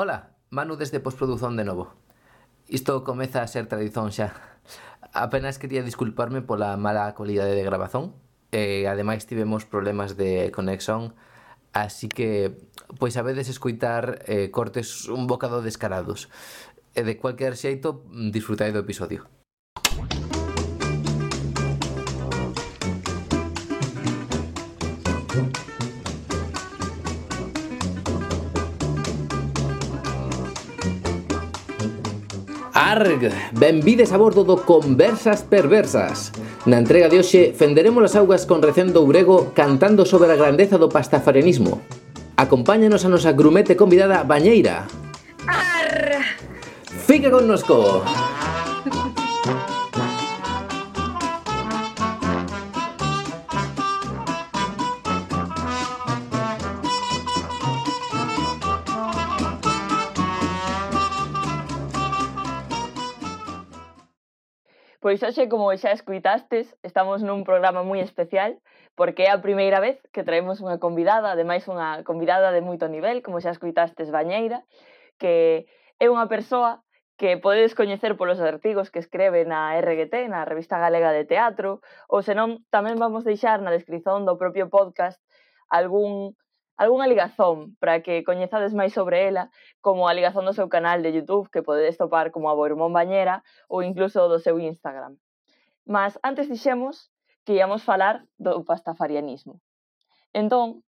Ola, Manu desde postprodución de novo. Isto comeza a ser tradición xa. Apenas quería disculparme pola mala calidade de grabazón. E, ademais tivemos problemas de conexión, así que pois sabedes escoitar eh, cortes un bocado descarados. E de cualquier xeito, disfrutai do episodio. Arg, benvides a bordo do Conversas Perversas Na entrega de hoxe fenderemos as augas con recendo ourego cantando sobre a grandeza do pastafarianismo Acompáñanos a nosa grumete convidada Bañeira Arr! Fica connosco! Pois hoxe, como xa escuitastes, estamos nun programa moi especial, porque é a primeira vez que traemos unha convidada, ademais unha convidada de moito nivel, como xa escuitastes, Bañeira, que é unha persoa que podedes coñecer polos artigos que escreve na RGT, na Revista Galega de Teatro, ou senón tamén vamos deixar na descripción do propio podcast algún algunha ligazón para que coñezades máis sobre ela, como a ligazón do seu canal de YouTube que podedes topar como a Boirmón Bañera ou incluso do seu Instagram. Mas antes dixemos que íamos falar do pastafarianismo. Entón,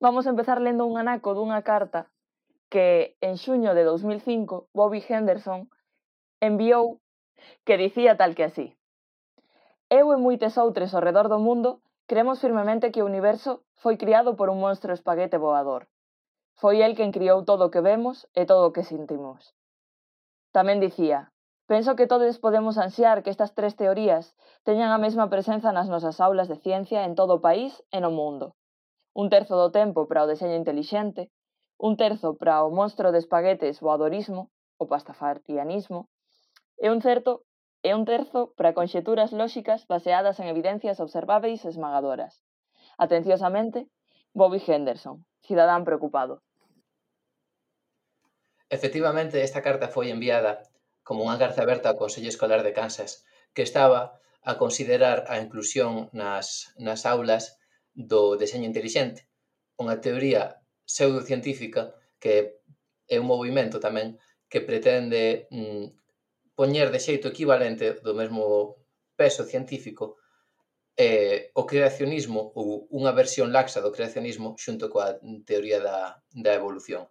vamos a empezar lendo un anaco dunha carta que en xuño de 2005 Bobby Henderson enviou que dicía tal que así. Eu e moites outres ao redor do mundo Cremos firmemente que o universo foi criado por un monstro espaguete voador. Foi el quen criou todo o que vemos e todo o que sentimos. Tamén dicía, penso que todos podemos ansiar que estas tres teorías teñan a mesma presenza nas nosas aulas de ciencia en todo o país e no mundo. Un terzo do tempo para o deseño intelixente, un terzo para o monstro de espaguetes voadorismo, o pastafarianismo, e un certo e un terzo para conxeturas lóxicas baseadas en evidencias observáveis esmagadoras. Atenciosamente, Bobby Henderson, cidadán preocupado. Efectivamente, esta carta foi enviada como unha carta aberta ao Consello Escolar de Kansas, que estaba a considerar a inclusión nas, nas aulas do deseño inteligente, unha teoría pseudocientífica que é un movimento tamén que pretende mm, poñer de xeito equivalente do mesmo peso científico eh, o creacionismo ou unha versión laxa do creacionismo xunto coa teoría da, da evolución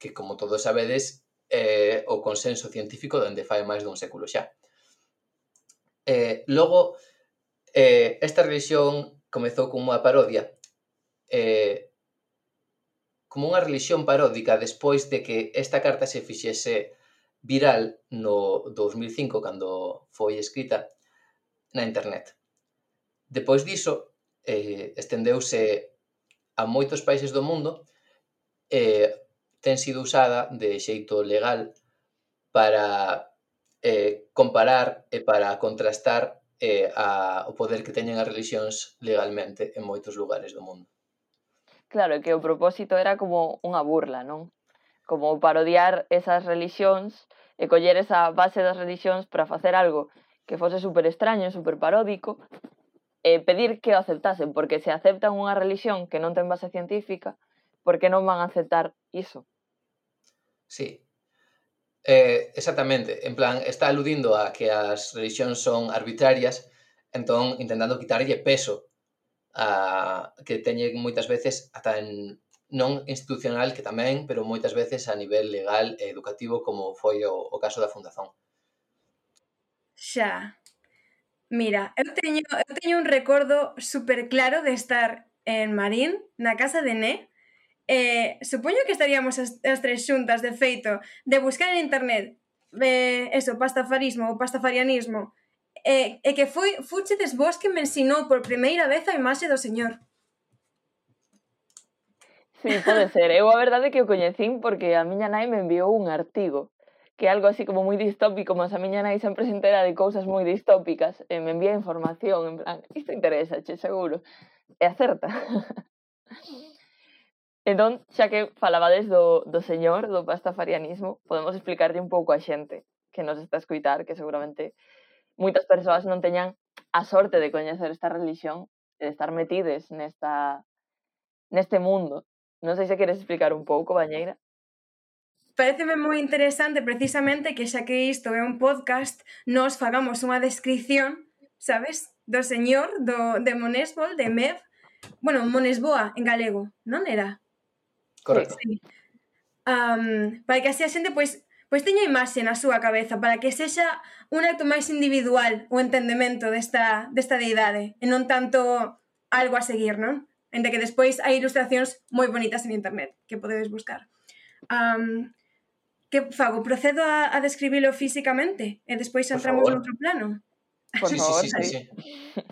que como todos sabedes é eh, o consenso científico dende fai máis dun século xa. Eh, logo eh, esta religión comezou como unha parodia eh, como unha religión paródica despois de que esta carta se fixese viral no 2005 cando foi escrita na internet. Depois diso, eh, estendeuse a moitos países do mundo e eh, ten sido usada de xeito legal para eh, comparar e para contrastar eh, a, o poder que teñen as religións legalmente en moitos lugares do mundo. Claro, que o propósito era como unha burla, non? como parodiar esas religións e coller esa base das religións para facer algo que fose super extraño, super paródico, e pedir que o aceptasen, porque se aceptan unha religión que non ten base científica, por que non van a aceptar iso? Sí, eh, exactamente. En plan, está aludindo a que as religións son arbitrarias, entón intentando quitarlle peso a, que teñen moitas veces ata en non institucional que tamén, pero moitas veces a nivel legal e educativo como foi o, o caso da Fundación. Xa. Mira, eu teño, eu teño un recordo super claro de estar en Marín, na casa de Né, eh, supoño que estaríamos as, as tres xuntas, de feito, de buscar en internet eh, eso, pastafarismo ou pastafarianismo, e eh, eh, que foi Fuchedes vos que me ensinou por primeira vez a imaxe do señor. Sí, pode ser. Eu a verdade que o coñecín porque a miña nai me enviou un artigo que é algo así como moi distópico, mas a miña nai sempre se entera de cousas moi distópicas e me envía información, en plan, isto interesa, che, seguro. E acerta. entón, xa que falabades do, do señor, do pastafarianismo, podemos explicarlle un pouco a xente que nos está a escuitar, que seguramente moitas persoas non teñan a sorte de coñecer esta religión, de estar metides nesta neste mundo Non sei se queres explicar un pouco, Bañeira. Pareceme moi interesante precisamente que xa que isto é un podcast, nos fagamos unha descripción, sabes, do señor do, de Monesbol, de Mev, bueno, Monesboa en galego, non era? Correcto. Sí. Um, para que así a xente pois pois teña imaxe na súa cabeza para que sexa un acto máis individual o entendemento desta, desta deidade e non tanto algo a seguir, non? Ente que despois hai ilustracións moi bonitas en internet que podedes buscar. Um, que fago? Procedo a, a describilo físicamente e despois entramos noutro plano. Por sí, favor, sí, sí, sí, sí.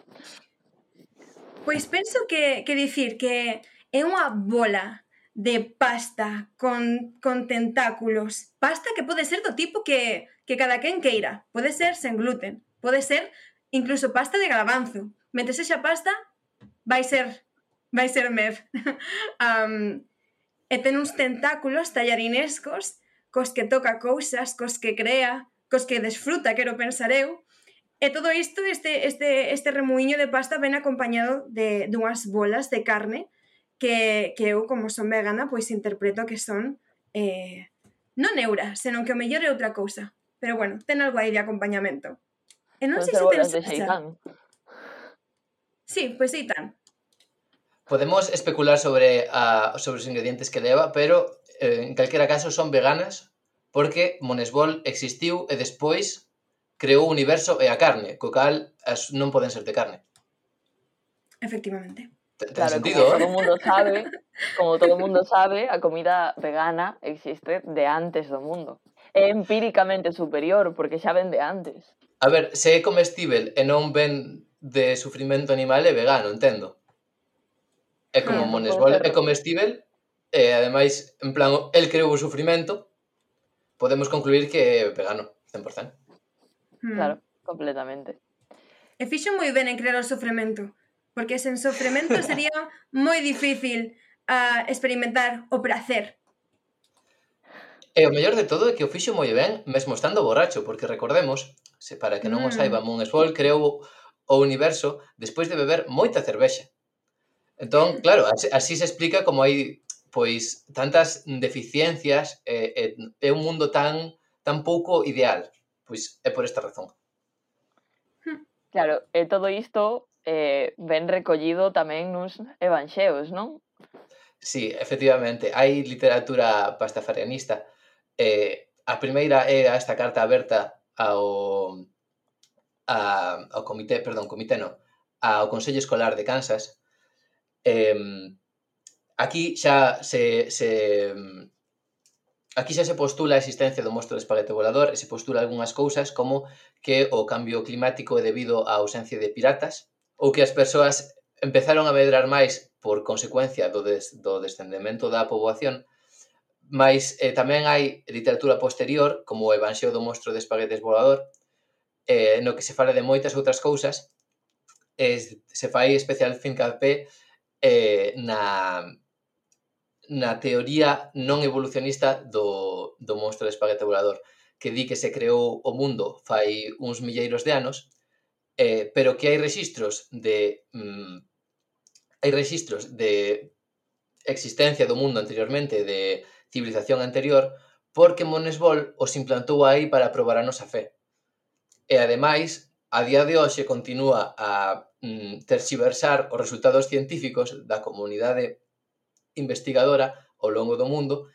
Pois penso que, que dicir que é unha bola de pasta con, con tentáculos. Pasta que pode ser do tipo que, que cada quen queira. Pode ser sen gluten, pode ser incluso pasta de garbanzo. Mentre sexa pasta, vai ser vai ser Mev. um, e ten uns tentáculos tallarinescos cos que toca cousas, cos que crea, cos que desfruta, quero pensar eu, E todo isto, este, este, este remuiño de pasta ven acompañado de dunhas bolas de carne que, que eu, como son vegana, pois interpreto que son eh, non neura, senón que o mellor é outra cousa. Pero bueno, ten algo aí de acompañamento. E non sei se ten salsa. Sí, pois seitan. Podemos especular sobre, a, sobre os ingredientes que leva, pero eh, en calquera caso son veganas porque Monesbol existiu e despois creou o universo e a carne, co cal as non poden ser de carne. Efectivamente. Ten claro, sentido, como ¿eh? todo mundo sabe, como todo mundo sabe, a comida vegana existe de antes do mundo. É empíricamente superior porque xa ven de antes. A ver, se é comestível e non ven de sufrimento animal é vegano, entendo. É como Monesbol é comestível e ademais, en plan, el creou o sufrimento, podemos concluir que é vegano, 100%. Hmm. Claro, completamente. E fixo moi ben en crear o sofrimento, porque sen sofrimento sería moi difícil uh, experimentar o placer. E o mellor de todo é que o fixo moi ben, mesmo estando borracho, porque recordemos, se para que non mm. o hmm. saiba, Moon creou o universo despois de beber moita cervexa. Entón, claro, así, así se explica como hai pois tantas deficiencias e, e, é un mundo tan tan pouco ideal. Pois é por esta razón. Hmm. Claro, e todo isto eh, ben recollido tamén nos evanxeos, non? Sí, efectivamente. Hai literatura pastafarianista. Eh, a primeira é esta carta aberta ao, a, ao comité, perdón, comité no, ao Consello Escolar de Kansas, Eh, aquí xa se, se aquí xa se postula a existencia do monstro de espaguete volador e se postula algunhas cousas como que o cambio climático é debido á ausencia de piratas ou que as persoas empezaron a medrar máis por consecuencia do, des, do descendemento da poboación mas eh, tamén hai literatura posterior como o Evanxeo do monstro de espaguetes volador eh, no que se fala de moitas outras cousas eh, se fai especial fincapé eh, na, na teoría non evolucionista do, do monstro de espaguete volador, que di que se creou o mundo fai uns milleiros de anos, eh, pero que hai registros de mm, hai registros de existencia do mundo anteriormente, de civilización anterior, porque Monesbol os implantou aí para probar a nosa fe. E ademais, a día de hoxe continúa a mm, terxiversar os resultados científicos da comunidade investigadora ao longo do mundo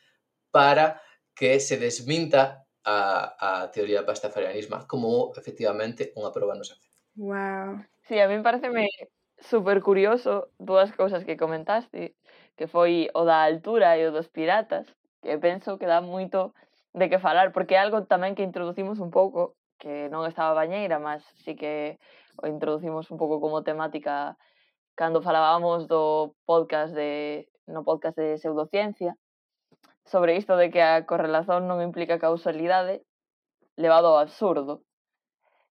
para que se desminta a, a teoría pastafarianismo como efectivamente unha prova nos hace. Wow. Sí, a mí pareceme super curioso dúas cousas que comentaste, que foi o da altura e o dos piratas, que penso que dá moito de que falar, porque é algo tamén que introducimos un pouco que non estaba bañeira, mas sí que o introducimos un pouco como temática cando falábamos do podcast de no podcast de pseudociencia sobre isto de que a correlación non implica causalidade levado ao absurdo.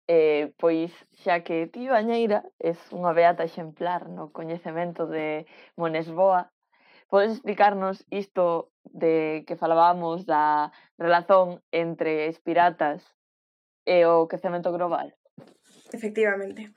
Eh, pois xa que ti Bañeira es unha beata exemplar no coñecemento de Monesboa, podes explicarnos isto de que falábamos da relación entre espiratas e o quecemento global. Efectivamente.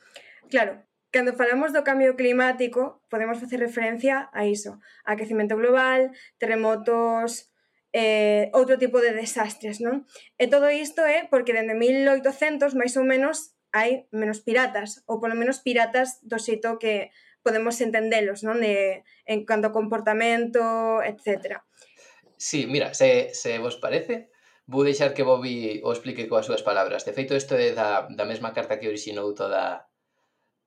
Claro, cando falamos do cambio climático, podemos facer referencia a iso, a quecemento global, terremotos, eh, outro tipo de desastres, non? E todo isto é porque dende 1800, máis ou menos, hai menos piratas, ou polo menos piratas do xeito que podemos entendelos, non? De, en canto comportamento, etc. Sí, mira, se, se vos parece, Vou deixar que Bobby o explique coas súas palabras. De feito, isto é da, da mesma carta que orixinou toda,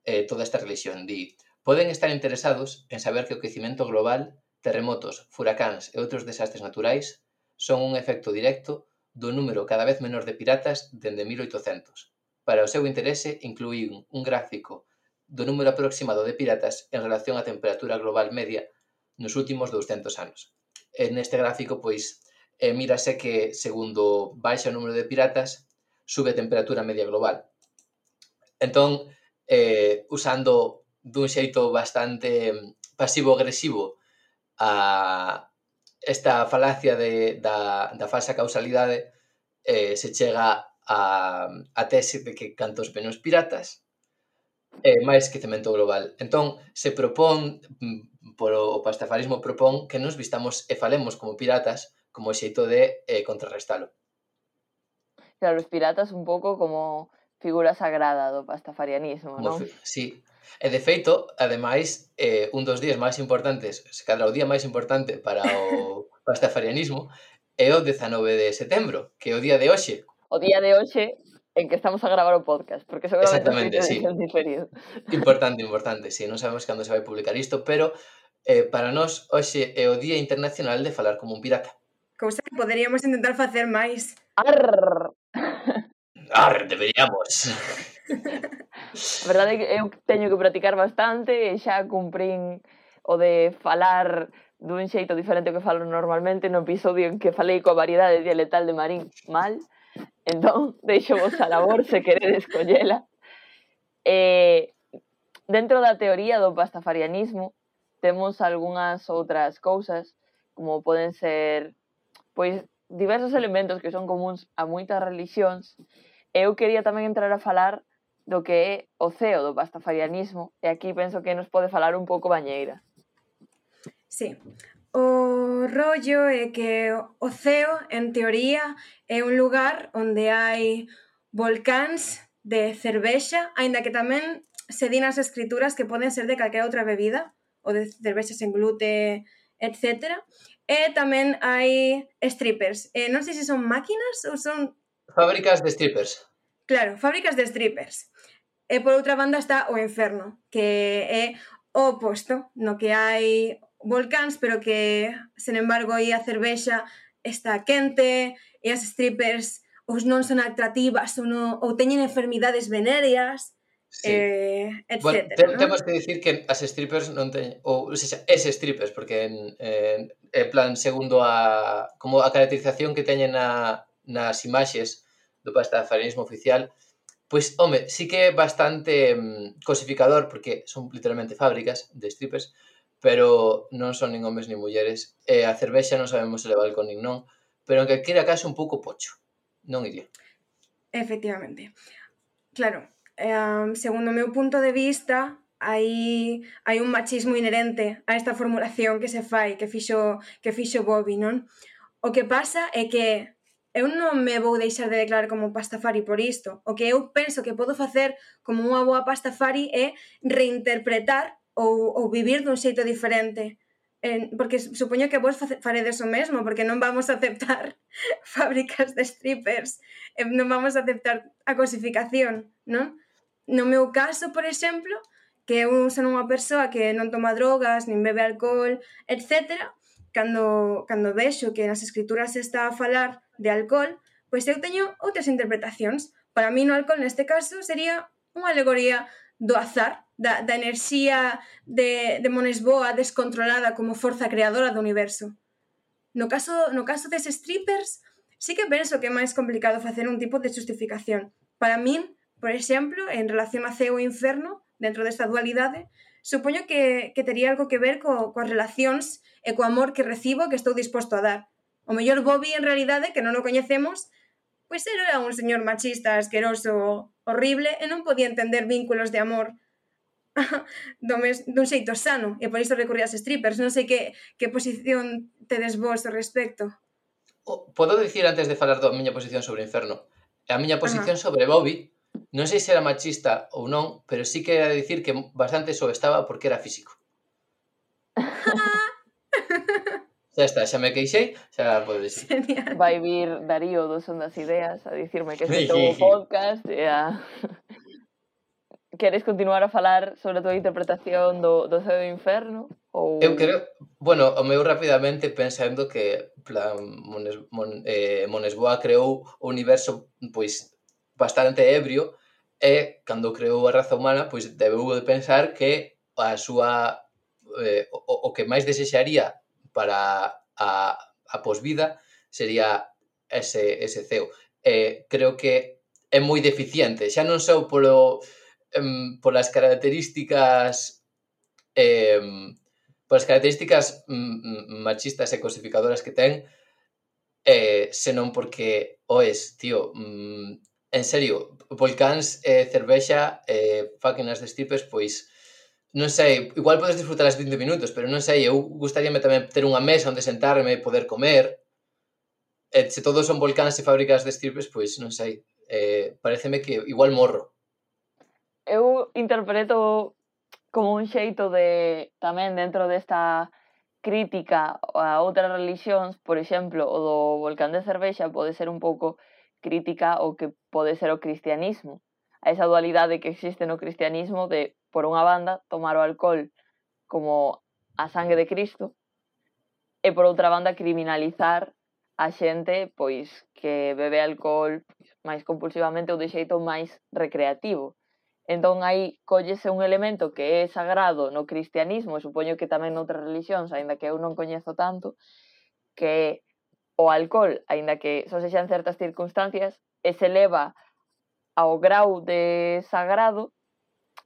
eh, toda esta religión. Di, poden estar interesados en saber que o crecimento global, terremotos, furacáns e outros desastres naturais son un efecto directo do número cada vez menor de piratas dende 1800. Para o seu interese, incluí un gráfico do número aproximado de piratas en relación á temperatura global media nos últimos 200 anos. En neste gráfico, pois, Eh, e mírase que, segundo baixa o número de piratas, sube a temperatura media global. Entón, eh, usando dun xeito bastante mm, pasivo-agresivo a esta falacia de, da, da falsa causalidade, eh, se chega a, a tese de que cantos menos piratas, eh, máis quecemento global. Entón, se propón, mm, polo pastafarismo propón, que nos vistamos e falemos como piratas, como xeito de eh, contrarrestalo. Claro, os piratas un pouco como figura sagrada do pastafarianismo, non? Sí. E de feito, ademais, eh, un dos días máis importantes, se cadra o día máis importante para o pastafarianismo, é o 19 de setembro, que é o día de hoxe. O día de hoxe en que estamos a gravar o podcast, porque seguramente Exactamente, sí. diferido. Importante, importante, sí, non sabemos cando se vai publicar isto, pero eh, para nós hoxe é o Día Internacional de Falar como un Pirata. Cousa que poderíamos intentar facer máis. Arr! Ar, deberíamos. A verdade é que eu teño que practicar bastante e xa cumprín o de falar dun xeito diferente ao que falo normalmente no episodio en que falei coa variedade dialectal de Marín mal. Entón, deixo vos a labor se queredes collela. E, dentro da teoría do pastafarianismo, temos algunhas outras cousas, como poden ser pois diversos elementos que son comuns a moitas religións, eu quería tamén entrar a falar do que é o ceo do pastafarianismo, e aquí penso que nos pode falar un pouco Bañeira. Sí, o rollo é que o ceo, en teoría, é un lugar onde hai volcáns de cervexa, aínda que tamén se din as escrituras que poden ser de calquera outra bebida, ou de cervexa sen glute, etc. E tamén hai strippers. Eh, non sei se son máquinas ou son... Fábricas de strippers. Claro, fábricas de strippers. E por outra banda está o Inferno, que é o oposto, no que hai volcáns, pero que, sen embargo, aí a cervexa está quente, e as strippers os non son atractivas ou, non, ou teñen enfermidades venéreas, Sí. Eh, etcétera, bueno, te, ¿no? Temos que dicir que as strippers non teñen, ou ou seja, es strippers, porque en, en, en plan, segundo a como a caracterización que teñen na, nas imaxes do pastafarianismo oficial, pois, home, sí que é bastante mm, cosificador, porque son literalmente fábricas de strippers, pero non son nin homes nin mulleres. E a cervexa non sabemos se levar con nin non, pero en calquera caso un pouco pocho. Non iría. Efectivamente. Claro, eh, segundo o meu punto de vista, hai, hai un machismo inherente a esta formulación que se fai, que fixo, que fixo Bobby, non? O que pasa é que eu non me vou deixar de declarar como pastafari por isto. O que eu penso que podo facer como unha boa pastafari é reinterpretar ou, ou vivir dun xeito diferente. Eh, porque supoño que vos faredes o mesmo, porque non vamos a aceptar fábricas de strippers, eh, non vamos a aceptar a cosificación, non? no meu caso, por exemplo, que eu son unha persoa que non toma drogas, nin bebe alcohol, etc., cando, cando vexo que nas escrituras se está a falar de alcohol, pois eu teño outras interpretacións. Para mí no alcohol neste caso sería unha alegoría do azar, da, da enerxía de, de Monesboa descontrolada como forza creadora do universo. No caso, no caso des strippers, sí que penso que é máis complicado facer un tipo de justificación. Para min, Por exemplo, en relación a Ceo e Inferno, dentro desta dualidade, supoño que, que tería algo que ver co, coas relacións e co amor que recibo que estou disposto a dar. O mellor Bobby, en realidade, que non o coñecemos, pois era un señor machista, asqueroso, horrible, e non podía entender vínculos de amor do mes, dun xeito sano, e por iso recorría as strippers. Non sei que, que posición tedes vos ao respecto. Podo dicir antes de falar da miña posición sobre o inferno. A miña posición Ajá. sobre Bobby Non sei se era machista ou non, pero sí que era dicir que bastante so estaba porque era físico. Xa está, xa me queixei, xa podes dicir. Vai vir Darío do Son das Ideas a dicirme que se o podcast e a... Queres continuar a falar sobre a tua interpretación do, do Ceo do Inferno? Ou... Eu creo, bueno, o meu rapidamente pensando que plan, Mones, Mon, eh, Monesboa creou o universo pois bastante ebrio e cando creou a raza humana pois debeu de pensar que a súa eh, o, o que máis desexaría para a, a posvida sería ese, ese ceo. Eh, creo que é moi deficiente, xa non só polo, em, polas características eh, polas características mm, mm, mm, machistas e cosificadoras que ten, eh, senón porque, oes, tío, mm, en serio, volcáns, eh, cervexa, eh, fáquinas de stripes, pois non sei, igual podes disfrutar as 20 minutos, pero non sei, eu gustaríame tamén ter unha mesa onde sentarme e poder comer. E se todos son volcáns e fábricas de estirpes, pois non sei, eh, pareceme que igual morro. Eu interpreto como un xeito de tamén dentro desta crítica a outras religións, por exemplo, o do volcán de Cervexa pode ser un pouco crítica ao que pode ser o cristianismo, a esa dualidade que existe no cristianismo de, por unha banda, tomar o alcohol como a sangue de Cristo e, por outra banda, criminalizar a xente pois que bebe alcohol máis compulsivamente ou de xeito máis recreativo. Entón aí collese un elemento que é sagrado no cristianismo, supoño que tamén noutras religións, aínda que eu non coñezo tanto, que é o alcohol, aínda que só sexan certas circunstancias, e se leva ao grau de sagrado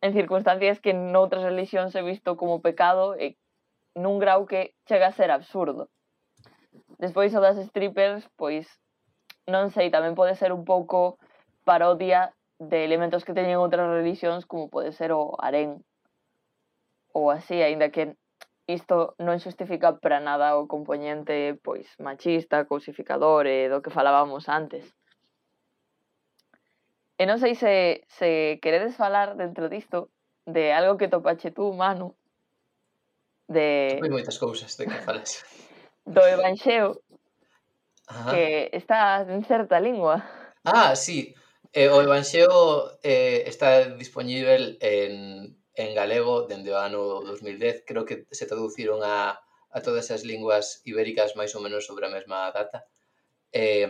en circunstancias que noutras religións se visto como pecado e nun grau que chega a ser absurdo. Despois o das strippers, pois non sei, tamén pode ser un pouco parodia de elementos que teñen outras religións como pode ser o harén ou así, aínda que isto non xustifica para nada o componente pois machista, cousificador e do que falábamos antes. E non sei se, se queredes falar dentro disto de algo que topache tú, Manu, de... Hai moitas cousas de que falas. do Evanxeo, Ajá. que está en certa lingua. Ah, sí. Eh, o Evanxeo eh, está disponible en en galego dende o ano 2010. Creo que se traduciron a, a todas as linguas ibéricas máis ou menos sobre a mesma data. Eh,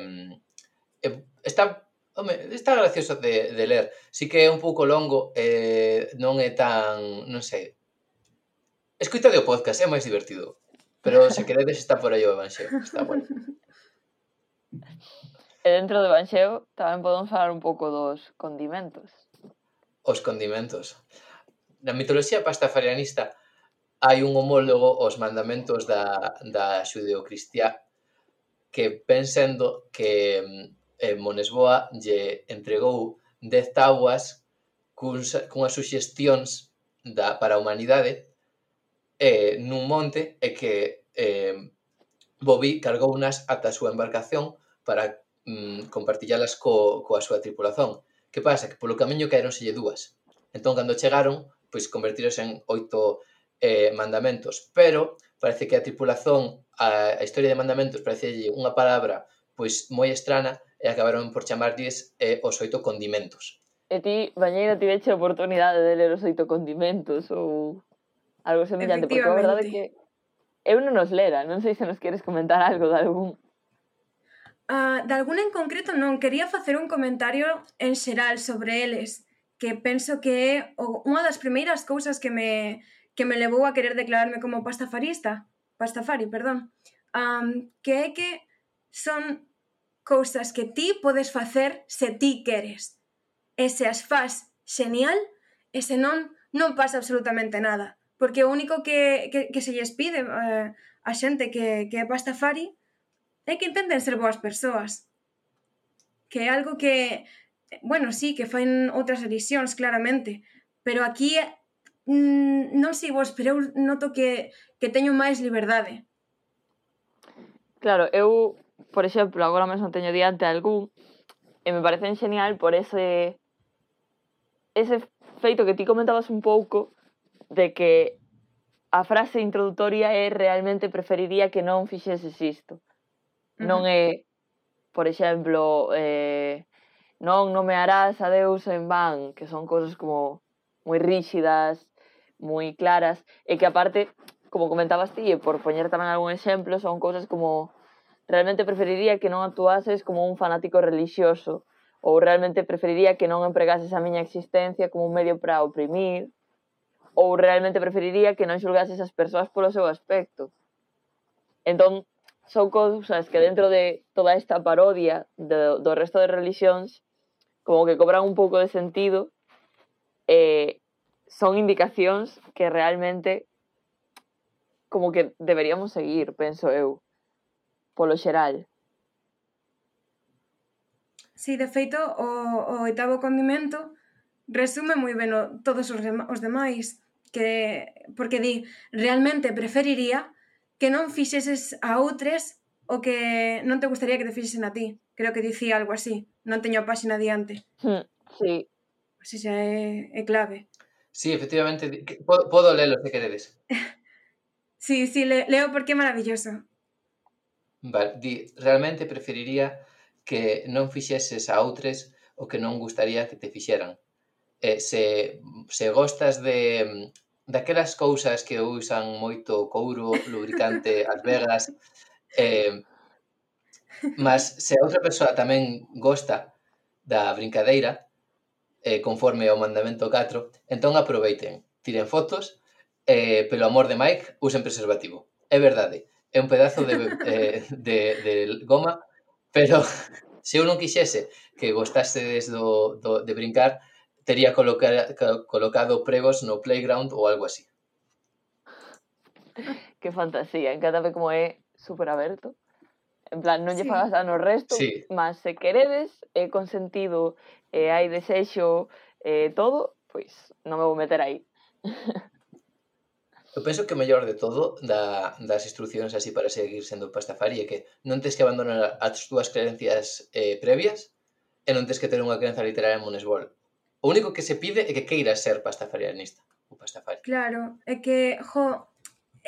eh, está Home, está gracioso de, de ler. Si que é un pouco longo, eh, non é tan, non sei. Escoita o podcast, é máis divertido. Pero se queredes está por aí o Evanxeo, está bueno. E dentro do Evanxeo tamén podemos falar un pouco dos condimentos. Os condimentos na mitoloxía pastafarianista hai un homólogo aos mandamentos da, da xudeocristiá que pensando que mm, eh, Monesboa lle entregou dez tauas cuns, cunhas suxestións da, para a humanidade eh, nun monte e que eh, Bobby cargou unas ata a súa embarcación para mm, compartillalas co, coa súa tripulación. Que pasa? Que polo camiño caeronselle dúas. Entón, cando chegaron, pois convertirse en oito eh, mandamentos, pero parece que a tripulación, a, a historia de mandamentos parece unha palabra pois moi estrana e acabaron por chamarlles eh, os oito condimentos. E ti, Bañeira, tiveche a oportunidade de ler os oito condimentos ou algo semillante, porque a verdade é que eu non os lera, non sei se nos queres comentar algo de algún. Uh, de algún en concreto non, quería facer un comentario en xeral sobre eles, que penso que é unha das primeiras cousas que me, que me levou a querer declararme como pastafarista, pastafari, perdón, um, que é que son cousas que ti podes facer se ti queres. E se as faz xenial, e se non, non pasa absolutamente nada. Porque o único que, que, que se lles pide eh, a xente que, que é pastafari é que intenten ser boas persoas. Que é algo que bueno, sí, que fan outras religións, claramente, pero aquí mm, non sei vos, pero eu noto que, que teño máis liberdade. Claro, eu, por exemplo, agora mesmo teño diante algún e me parecen genial por ese ese feito que ti comentabas un pouco de que a frase introdutoria é realmente preferiría que non fixeses isto. Non é, por exemplo, eh, non nomearás a Deus en van, que son cousas como moi ríxidas, moi claras, e que aparte, como comentabas ti, e por poñer tamén algún exemplo, son cousas como realmente preferiría que non actuases como un fanático religioso, ou realmente preferiría que non empregases a miña existencia como un medio para oprimir, ou realmente preferiría que non xulgases as persoas polo seu aspecto. Entón, son cousas que dentro de toda esta parodia do, do resto de religións como que cobran un pouco de sentido, eh, son indicacións que realmente como que deberíamos seguir, penso eu, polo xeral. Sí, de feito, o, o oitavo condimento resume moi ben o, todos os, os demais, que, porque di, realmente preferiría que non fixeses a outres o que non te gustaría que te fixesen a ti creo que dicía algo así, non teño a páxina diante. Hmm, sí. Así xa é, é clave. Sí, efectivamente, podo, podo lelo se queredes. sí, sí, le, leo porque é maravilloso. Vale, di, realmente preferiría que non fixeses a outres o que non gustaría que te fixeran. Eh, se, se gostas de daquelas cousas que usan moito couro, lubricante, as vegas, eh, Mas se a outra persoa tamén gosta da brincadeira, eh, conforme ao mandamento 4, entón aproveiten, tiren fotos, eh, pelo amor de Mike, usen preservativo. É verdade, é un pedazo de, eh, de, de goma, pero se eu non quixese que gostastedes do, do, de brincar, tería colocar, colocado pregos no playground ou algo así. Que fantasía, encantame como é super aberto. En plan, non lle sí. fagas dano resto, sí. mas se queredes, eh, é consentido, e eh, hai desexo, eh, todo, pois non me vou meter aí. Eu penso que o mellor de todo da, das instruccións así para seguir sendo pastafari é que non tens que abandonar as túas creencias eh, previas e non tens que ter unha creencia literaria en Monesbol. O único que se pide é que queiras ser pastafarianista ou pastafari. Claro, é que, jo,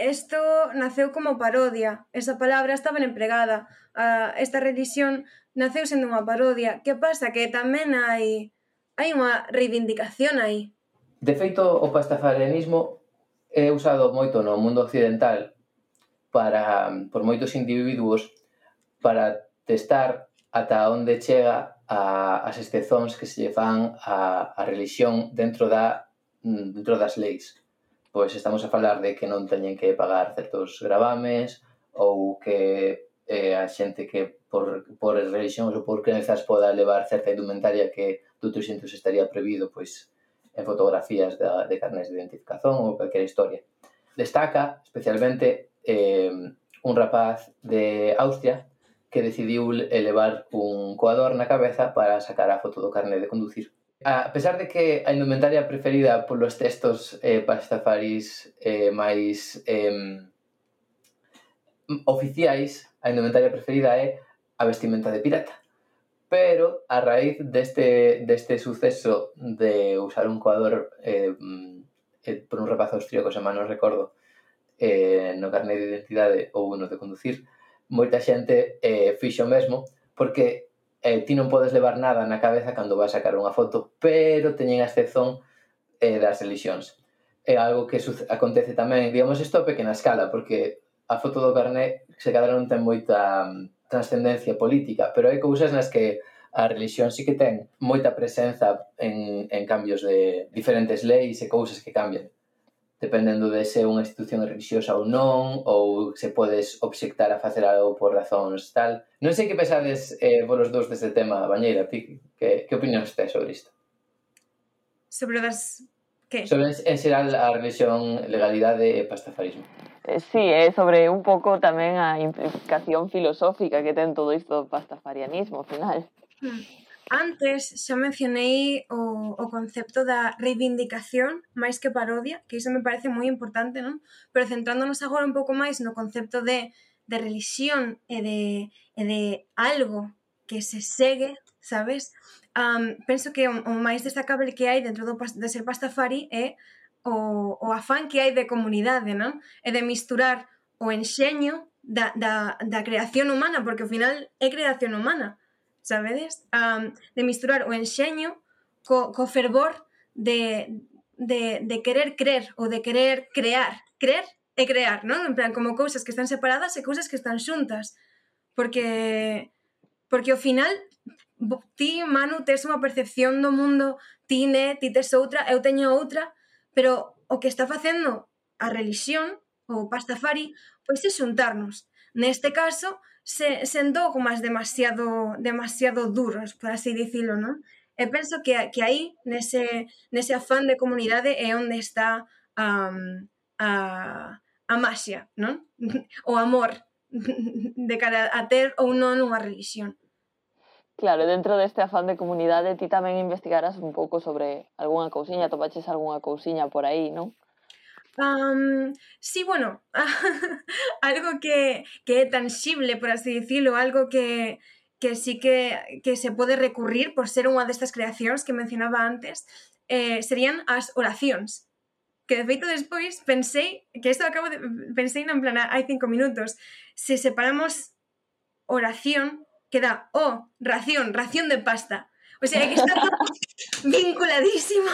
Isto naceu como parodia. Esa palabra estaba ben empregada. A, esta religión naceu sendo unha parodia. Que pasa? Que tamén hai hai unha reivindicación aí. De feito, o pastafarianismo é usado moito no mundo occidental para por moitos individuos para testar ata onde chega a, as estezóns que se lle fan a, a religión dentro da mm, dentro das leis pois estamos a falar de que non teñen que pagar certos gravames ou que eh, a xente que por, por religións ou por crenzas poda levar certa indumentaria que doutros xentos estaría prohibido pois en fotografías da, de carnes de identificación ou calquera historia. Destaca especialmente eh, un rapaz de Austria que decidiu elevar un coador na cabeza para sacar a foto do carnet de conducir. A pesar de que a indumentaria preferida polos textos eh, pastafaris eh, máis eh, oficiais, a indumentaria preferida é a vestimenta de pirata. Pero, a raíz deste, deste suceso de usar un coador eh, por un rapaz austríaco, xa non recordo, eh, no carnet de identidade ou no de conducir, moita xente eh, fixo mesmo, porque eh, ti non podes levar nada na cabeza cando vas a sacar unha foto, pero teñen a excepción eh, das religións. É algo que acontece tamén, digamos, isto a pequena escala, porque a foto do carné se cadra non ten moita mm, trascendencia política, pero hai cousas nas que a religión sí que ten moita presenza en, en cambios de diferentes leis e cousas que cambian dependendo de se é unha institución religiosa ou non, ou se podes obxectar a facer algo por razóns tal. Non sei que pensades eh, vos dous deste tema, Bañeira, ti, que, que opinións tes sobre isto? Sobre das... Que? Sobre, en xeral, a religión, legalidade e pastafarismo. Eh, sí, é sobre un pouco tamén a implicación filosófica que ten todo isto do pastafarianismo, ao final. Hmm. Antes xa mencionei o, o concepto da reivindicación máis que parodia, que iso me parece moi importante, non? Pero centrándonos agora un pouco máis no concepto de, de religión e de, e de algo que se segue, sabes? Um, penso que o, o máis destacable que hai dentro do, de ser pastafari é o, o afán que hai de comunidade, non? E de misturar o enxeño da, da, da creación humana, porque ao final é creación humana sabedes? Um, de misturar o enxeño co, co fervor de, de, de querer crer ou de querer crear. Crer e crear, non? En plan, como cousas que están separadas e cousas que están xuntas. Porque porque ao final ti, Manu, tes unha percepción do mundo, ti, ne, ti tes outra, eu teño outra, pero o que está facendo a relixión ou pastafari, pois é xuntarnos. Neste caso, sen, sen dogmas demasiado, demasiado duros, por así dicilo, non? E penso que, que aí, nese, nese afán de comunidade, é onde está um, a, a maxia, non? O amor de cara a ter ou non unha religión. Claro, dentro deste afán de comunidade ti tamén investigarás un pouco sobre algunha cousiña, topaches algunha cousiña por aí, non? Um, sí, bueno, algo que, que tangible, por así decirlo, algo que, que sí que, que se pode recurrir por ser unha destas creacións que mencionaba antes, eh, serían as oracións. Que de feito despois pensei, que isto acabo de, pensei en plan, hai cinco minutos, se separamos oración, queda o, oh, ración, ración de pasta. O sea, que está vinculadísimo.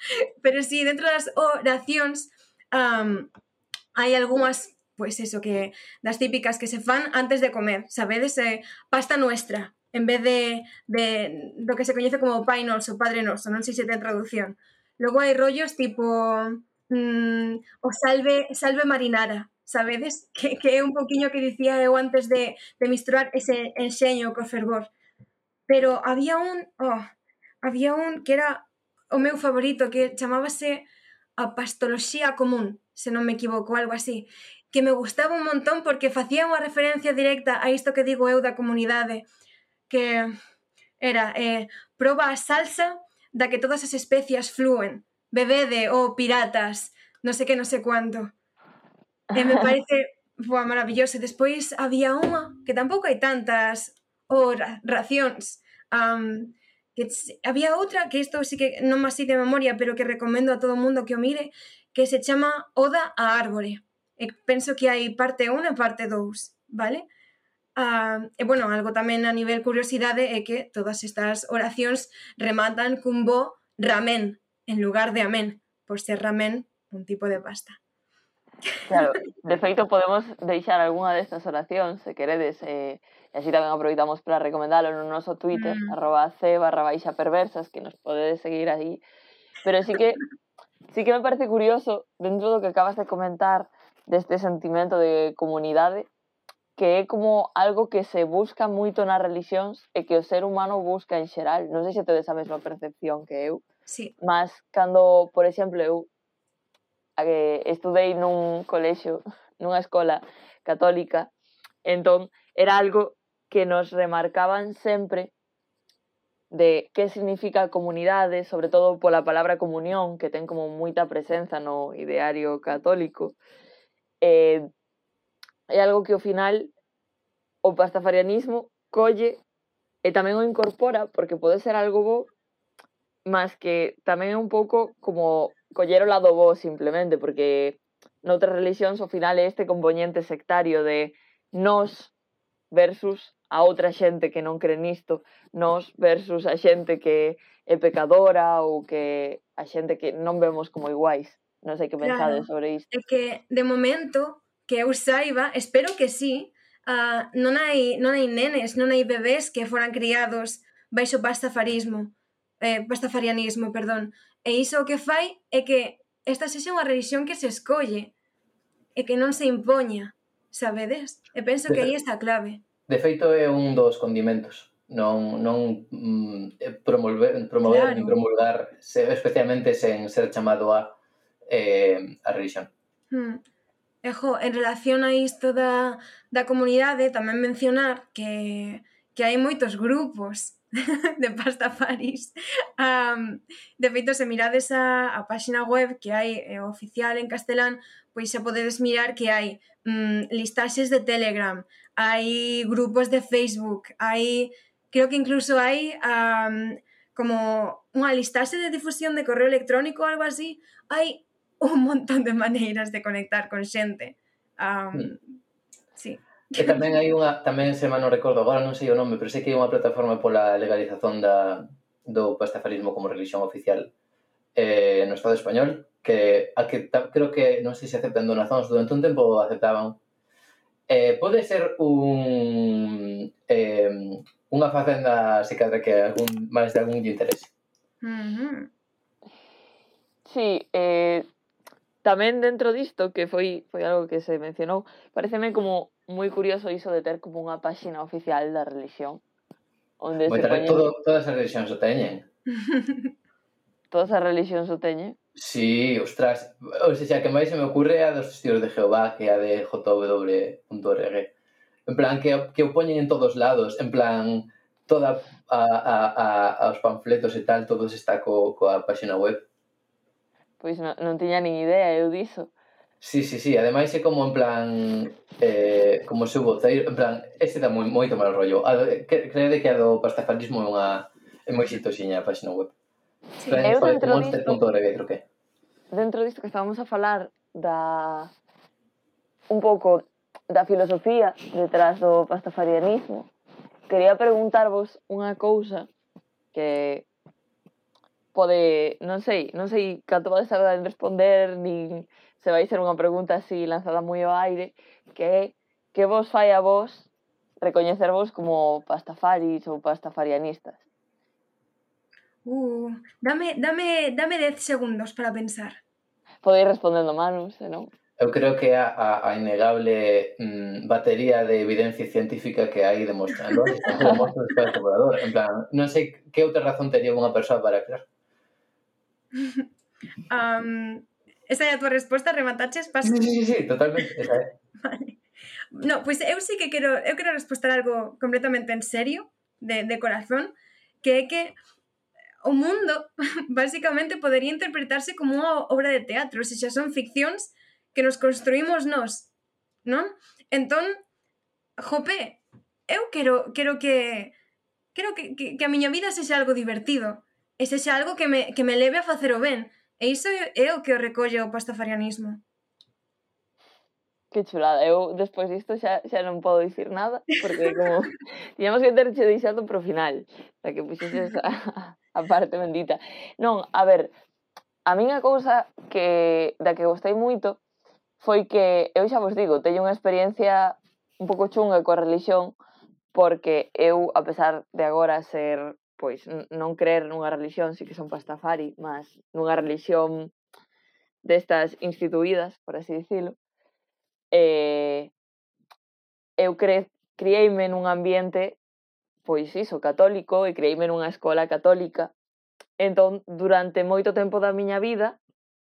Pero sí, dentro das oracións, um, hai algunhas pois pues eso que das típicas que se fan antes de comer, sabedes, eh, pasta nuestra, en vez de, de do que se coñece como Pai Noso, Padre Noso, non sei se ten traducción. Logo hai rollos tipo mm, o salve, salve marinara, sabedes? Que, que é un poquinho que dicía eu antes de, de misturar ese enxeño co fervor. Pero había un, oh, había un que era o meu favorito que chamábase a pastoloxía común, se non me equivoco, algo así, que me gustaba un montón porque facía unha referencia directa a isto que digo eu da comunidade, que era eh, proba a salsa da que todas as especias flúen, bebede ou oh, piratas, non sei que, non sei cuánto. E me parece boa, maravilloso. E despois había unha que tampouco hai tantas ou oh, racións um, que había outra, que isto sí que non máis de memoria, pero que recomendo a todo mundo que o mire, que se chama Oda a Árbore. E penso que hai parte 1 e parte 2, vale? Ah, e bueno, algo tamén a nivel curiosidade é que todas estas oracións rematan cun bo ramen en lugar de amén, por ser ramen un tipo de pasta. Claro, de feito podemos deixar algunha destas oracións, se queredes, eh, e así tamén aproveitamos para recomendalo no noso Twitter, mm. arroba c barra baixa perversas, que nos podedes seguir aí. Pero sí que sí que me parece curioso, dentro do que acabas de comentar, deste sentimento de comunidade, que é como algo que se busca moito nas religións e que o ser humano busca en xeral. Non sei se tedes a mesma percepción que eu, sí. mas cando, por exemplo, eu eh, estudei nun colexio, nunha escola católica, entón era algo que nos remarcaban sempre de que significa comunidade, sobre todo pola palabra comunión, que ten como moita presenza no ideario católico. Eh, é algo que ao final o pastafarianismo colle e tamén o incorpora porque pode ser algo bo, mas que tamén é un pouco como coller o lado bo simplemente, porque noutras religións ao final é este componente sectario de nós versus a outra xente que non cre nisto, nós versus a xente que é pecadora ou que a xente que non vemos como iguais. Non sei que pensades claro, sobre isto. É que, de momento, que eu saiba, espero que sí, uh, non hai, non hai nenes, non hai bebés que foran criados baixo pastafarismo eh, pastafarianismo, perdón. E iso o que fai é que esta sexa unha religión que se escolle e que non se impoña, sabedes? E penso que aí está a clave. De feito é un dos condimentos non, non mm, eh, promover, promover claro. ni promulgar se, especialmente sen ser chamado a eh, a religión. Hmm. Ejo, en relación a isto da, da comunidade, tamén mencionar que que hai moitos grupos de pastafaris. Um, de feito, se mirades a, a páxina web que hai eh, oficial en castelán, pois xa podedes mirar que hai mm, listaxes de Telegram, hai grupos de Facebook, hai... Creo que incluso hai um, como unha listaxe de difusión de correo electrónico ou algo así. Hai un montón de maneiras de conectar con xente. Um, sí E tamén hai unha, tamén se non recordo, agora non sei o nome, pero sei que hai unha plataforma pola legalización da, do pastafarismo como religión oficial eh, no Estado español, que, a que ta, creo que, non sei se aceptan donacións, durante un tempo aceptaban. Eh, pode ser un eh, unha facenda se cadra que algún máis de algún lle interese. Mm -hmm. Sí, eh, tamén dentro disto, que foi foi algo que se mencionou, pareceme como moi curioso iso de ter como unha páxina oficial da religión. Onde Moita, se poñen... todo, todas as religións o teñen. todas as religións o teñen? Sí, ostras. O sea, que máis se me ocurre a dos testigos de Jehová que a de jw.org. En plan, que, que o poñen en todos lados. En plan, toda a, a, a, aos panfletos e tal, todo está co, coa páxina web Pois non, non tiña nin idea eu diso. Sí, sí, sí, ademais é como en plan eh, como se voceiro, en plan, este dá moi, moito mal rollo. A que, crede que a do pastafarismo é unha é moi xitoxiña a página web. Sí, plan, eu dentro disto, creo que. Dentro disto que estábamos a falar da un pouco da filosofía detrás do pastafarianismo, quería preguntarvos unha cousa que pode, non sei, non sei canto pode tardar en responder, nin se vai ser unha pregunta así lanzada moi ao aire, que é que vos fai a vos recoñecervos como pastafaris ou pastafarianistas? Uh, dame, dame, dame 10 segundos para pensar. Podeis respondendo manus, se non? Eu creo que a, a, a innegable mm, batería de evidencia científica que hai demostrando, demostrando en plan, non sei que outra razón tería unha persoa para creer. um, esa é a tua resposta, remataches? Paso. Sí, sí, sí, totalmente. Esa é. Eh. Vale. No, pois pues eu sí que quero, eu quero respostar algo completamente en serio, de, de corazón, que é que o mundo basicamente podería interpretarse como unha obra de teatro, se xa son ficcións que nos construímos nós, non? Entón, jope, eu quero, quero que quero que, que, que a miña vida sexa algo divertido, e sexa algo que me, que me leve a facer o ben. E iso é o que o recolle o pastafarianismo. Que chulada, eu despois disto xa, xa non podo dicir nada, porque como tiñamos que terche deixado pro final, para que puxeses a, a parte bendita. Non, a ver, a miña cousa que da que gostei moito foi que, eu xa vos digo, teño unha experiencia un pouco chunga coa religión, porque eu, a pesar de agora ser pois non creer nunha religión, si que son pastafari, mas nunha religión destas instituídas, por así dicilo, eh, eu cre, crieime nun ambiente pois iso, católico, e crieime nunha escola católica. Entón, durante moito tempo da miña vida,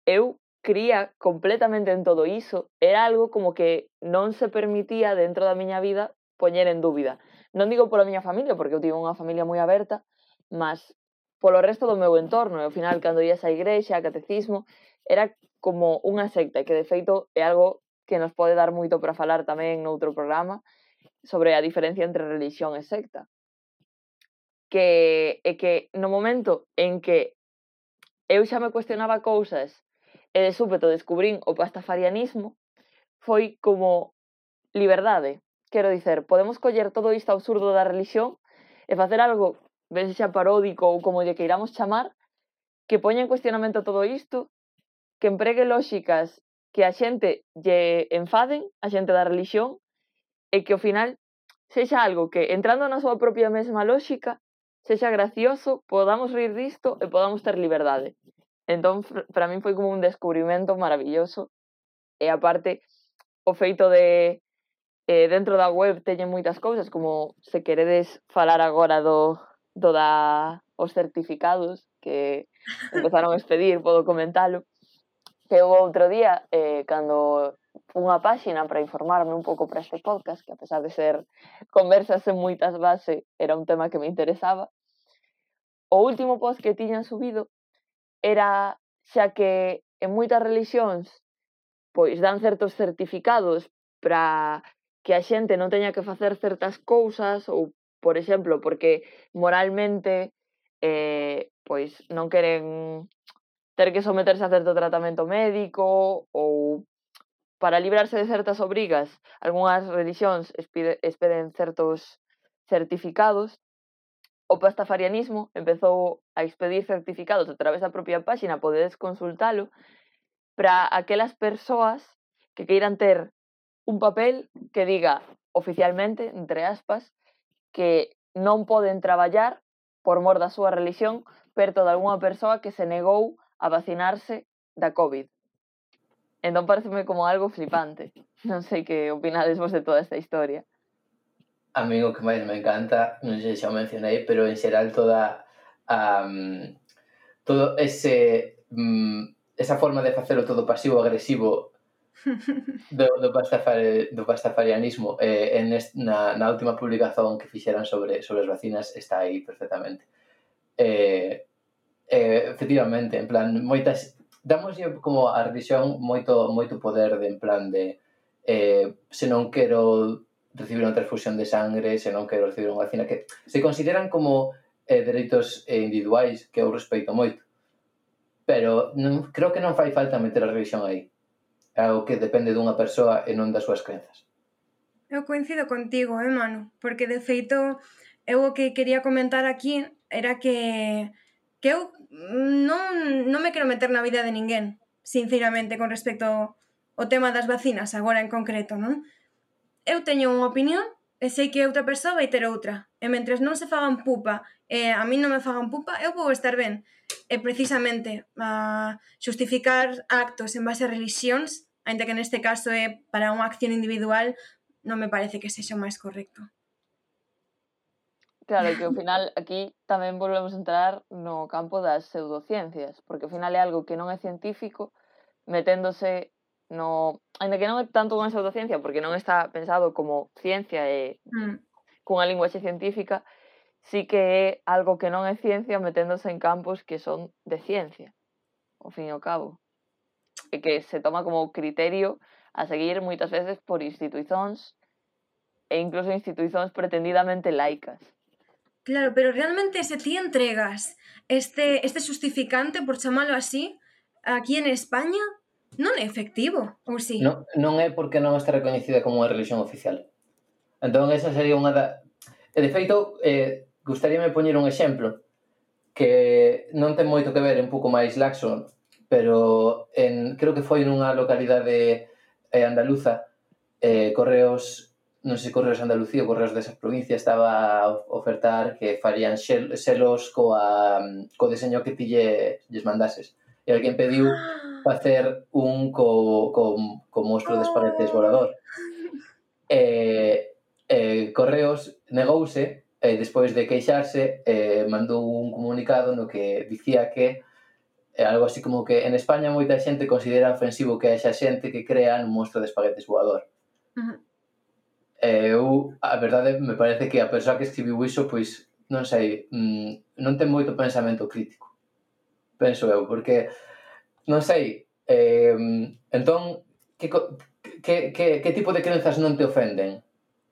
eu cría completamente en todo iso. Era algo como que non se permitía dentro da miña vida poñer en dúbida. Non digo pola miña familia, porque eu tive unha familia moi aberta, mas polo resto do meu entorno. E ao final, cando ias á igrexa, a catecismo, era como unha secta, que de feito é algo que nos pode dar moito para falar tamén noutro programa sobre a diferencia entre religión e secta. Que é que no momento en que eu xa me cuestionaba cousas e de súpeto descubrín o pastafarianismo, foi como liberdade. Quero dicer, podemos coller todo isto absurdo da religión e facer algo ben xa paródico ou como lle queiramos chamar, que poña en cuestionamento todo isto, que empregue lóxicas que a xente lle enfaden, a xente da religión, e que ao final sexa algo que, entrando na súa propia mesma lóxica, sexa gracioso, podamos rir disto e podamos ter liberdade. Entón, para min foi como un descubrimento maravilloso. E aparte, o feito de eh, dentro da web teñen moitas cousas, como se queredes falar agora do, do da os certificados que empezaron a expedir, podo comentalo, que houve outro día, eh, cando unha páxina para informarme un pouco para este podcast, que a pesar de ser conversas en moitas bases, era un tema que me interesaba, o último post que tiñan subido era xa que en moitas religións pois dan certos certificados para que a xente non teña que facer certas cousas ou por exemplo, porque moralmente eh, pois non queren ter que someterse a certo tratamento médico ou para librarse de certas obrigas. algunhas religións expeden certos certificados. O pastafarianismo empezou a expedir certificados a través da propia páxina, podedes consultalo, para aquelas persoas que queiran ter un papel que diga oficialmente, entre aspas, que non poden traballar por mor da súa religión perto de algunha persoa que se negou a vacinarse da COVID. Entón pareceme como algo flipante. Non sei que opinades vos de toda esta historia. A mí o que máis me encanta, non sei se xa o mencionei, pero en xeral toda a um, todo ese um, esa forma de facelo todo pasivo agresivo do, do, pastafari, do pastafarianismo eh, en est, na, na última publicación que fixeran sobre, sobre as vacinas está aí perfectamente eh, eh, efectivamente en plan moitas damos como a religión moito moito poder de en plan de eh, se non quero recibir unha transfusión de sangre, se non quero recibir unha vacina, que se consideran como eh, dereitos eh, individuais que eu respeito moito. Pero non, creo que non fai falta meter a religión aí é algo que depende dunha persoa e non das súas crenzas. Eu coincido contigo, eh, Manu, porque de feito eu o que quería comentar aquí era que que eu non, non me quero meter na vida de ninguén, sinceramente, con respecto ao tema das vacinas, agora en concreto, non? Eu teño unha opinión e sei que outra persoa vai ter outra e mentres non se fagan pupa e a mí non me fagan pupa, eu vou estar ben. E precisamente a xustificar actos en base a religións, ainda que neste caso é para unha acción individual, non me parece que sexa o máis correcto. Claro, que ao final aquí tamén volvemos a entrar no campo das pseudociencias, porque ao final é algo que non é científico, meténdose no... Ainda que non é tanto unha pseudociencia, porque non está pensado como ciencia e mm cunha linguaxe científica, sí que é algo que non é ciencia meténdose en campos que son de ciencia, ao fin e ao cabo. E que se toma como criterio a seguir moitas veces por institucións e incluso institucións pretendidamente laicas. Claro, pero realmente se ti entregas este, este justificante, por chamalo así, aquí en España, non é efectivo, ou si? Sí? Non, non é porque non está recoñecida como unha religión oficial. Entón, esa sería unha da... E, de feito, eh, gustaríame poñer un exemplo que non ten moito que ver, un pouco máis laxo, pero en, creo que foi nunha localidade eh, andaluza, eh, Correos, non sei se Correos Andalucía ou Correos desa provincia, estaba a ofertar que farían xel, selos coa, co deseño que ti lle, lles mandases. E alguén pediu facer un co, co, co monstro de esparetes volador. Eh, eh, Correos negouse e despois de queixarse eh, mandou un comunicado no que dicía que eh, algo así como que en España moita xente considera ofensivo que haxa xente que crea un monstro de espaguetes voador. Uh -huh. eh, eu, a verdade, me parece que a persoa que escribiu iso, pois, non sei, mm, non ten moito pensamento crítico. Penso eu, porque, non sei, eh, mm, entón, que, que, que, que tipo de crenzas non te ofenden?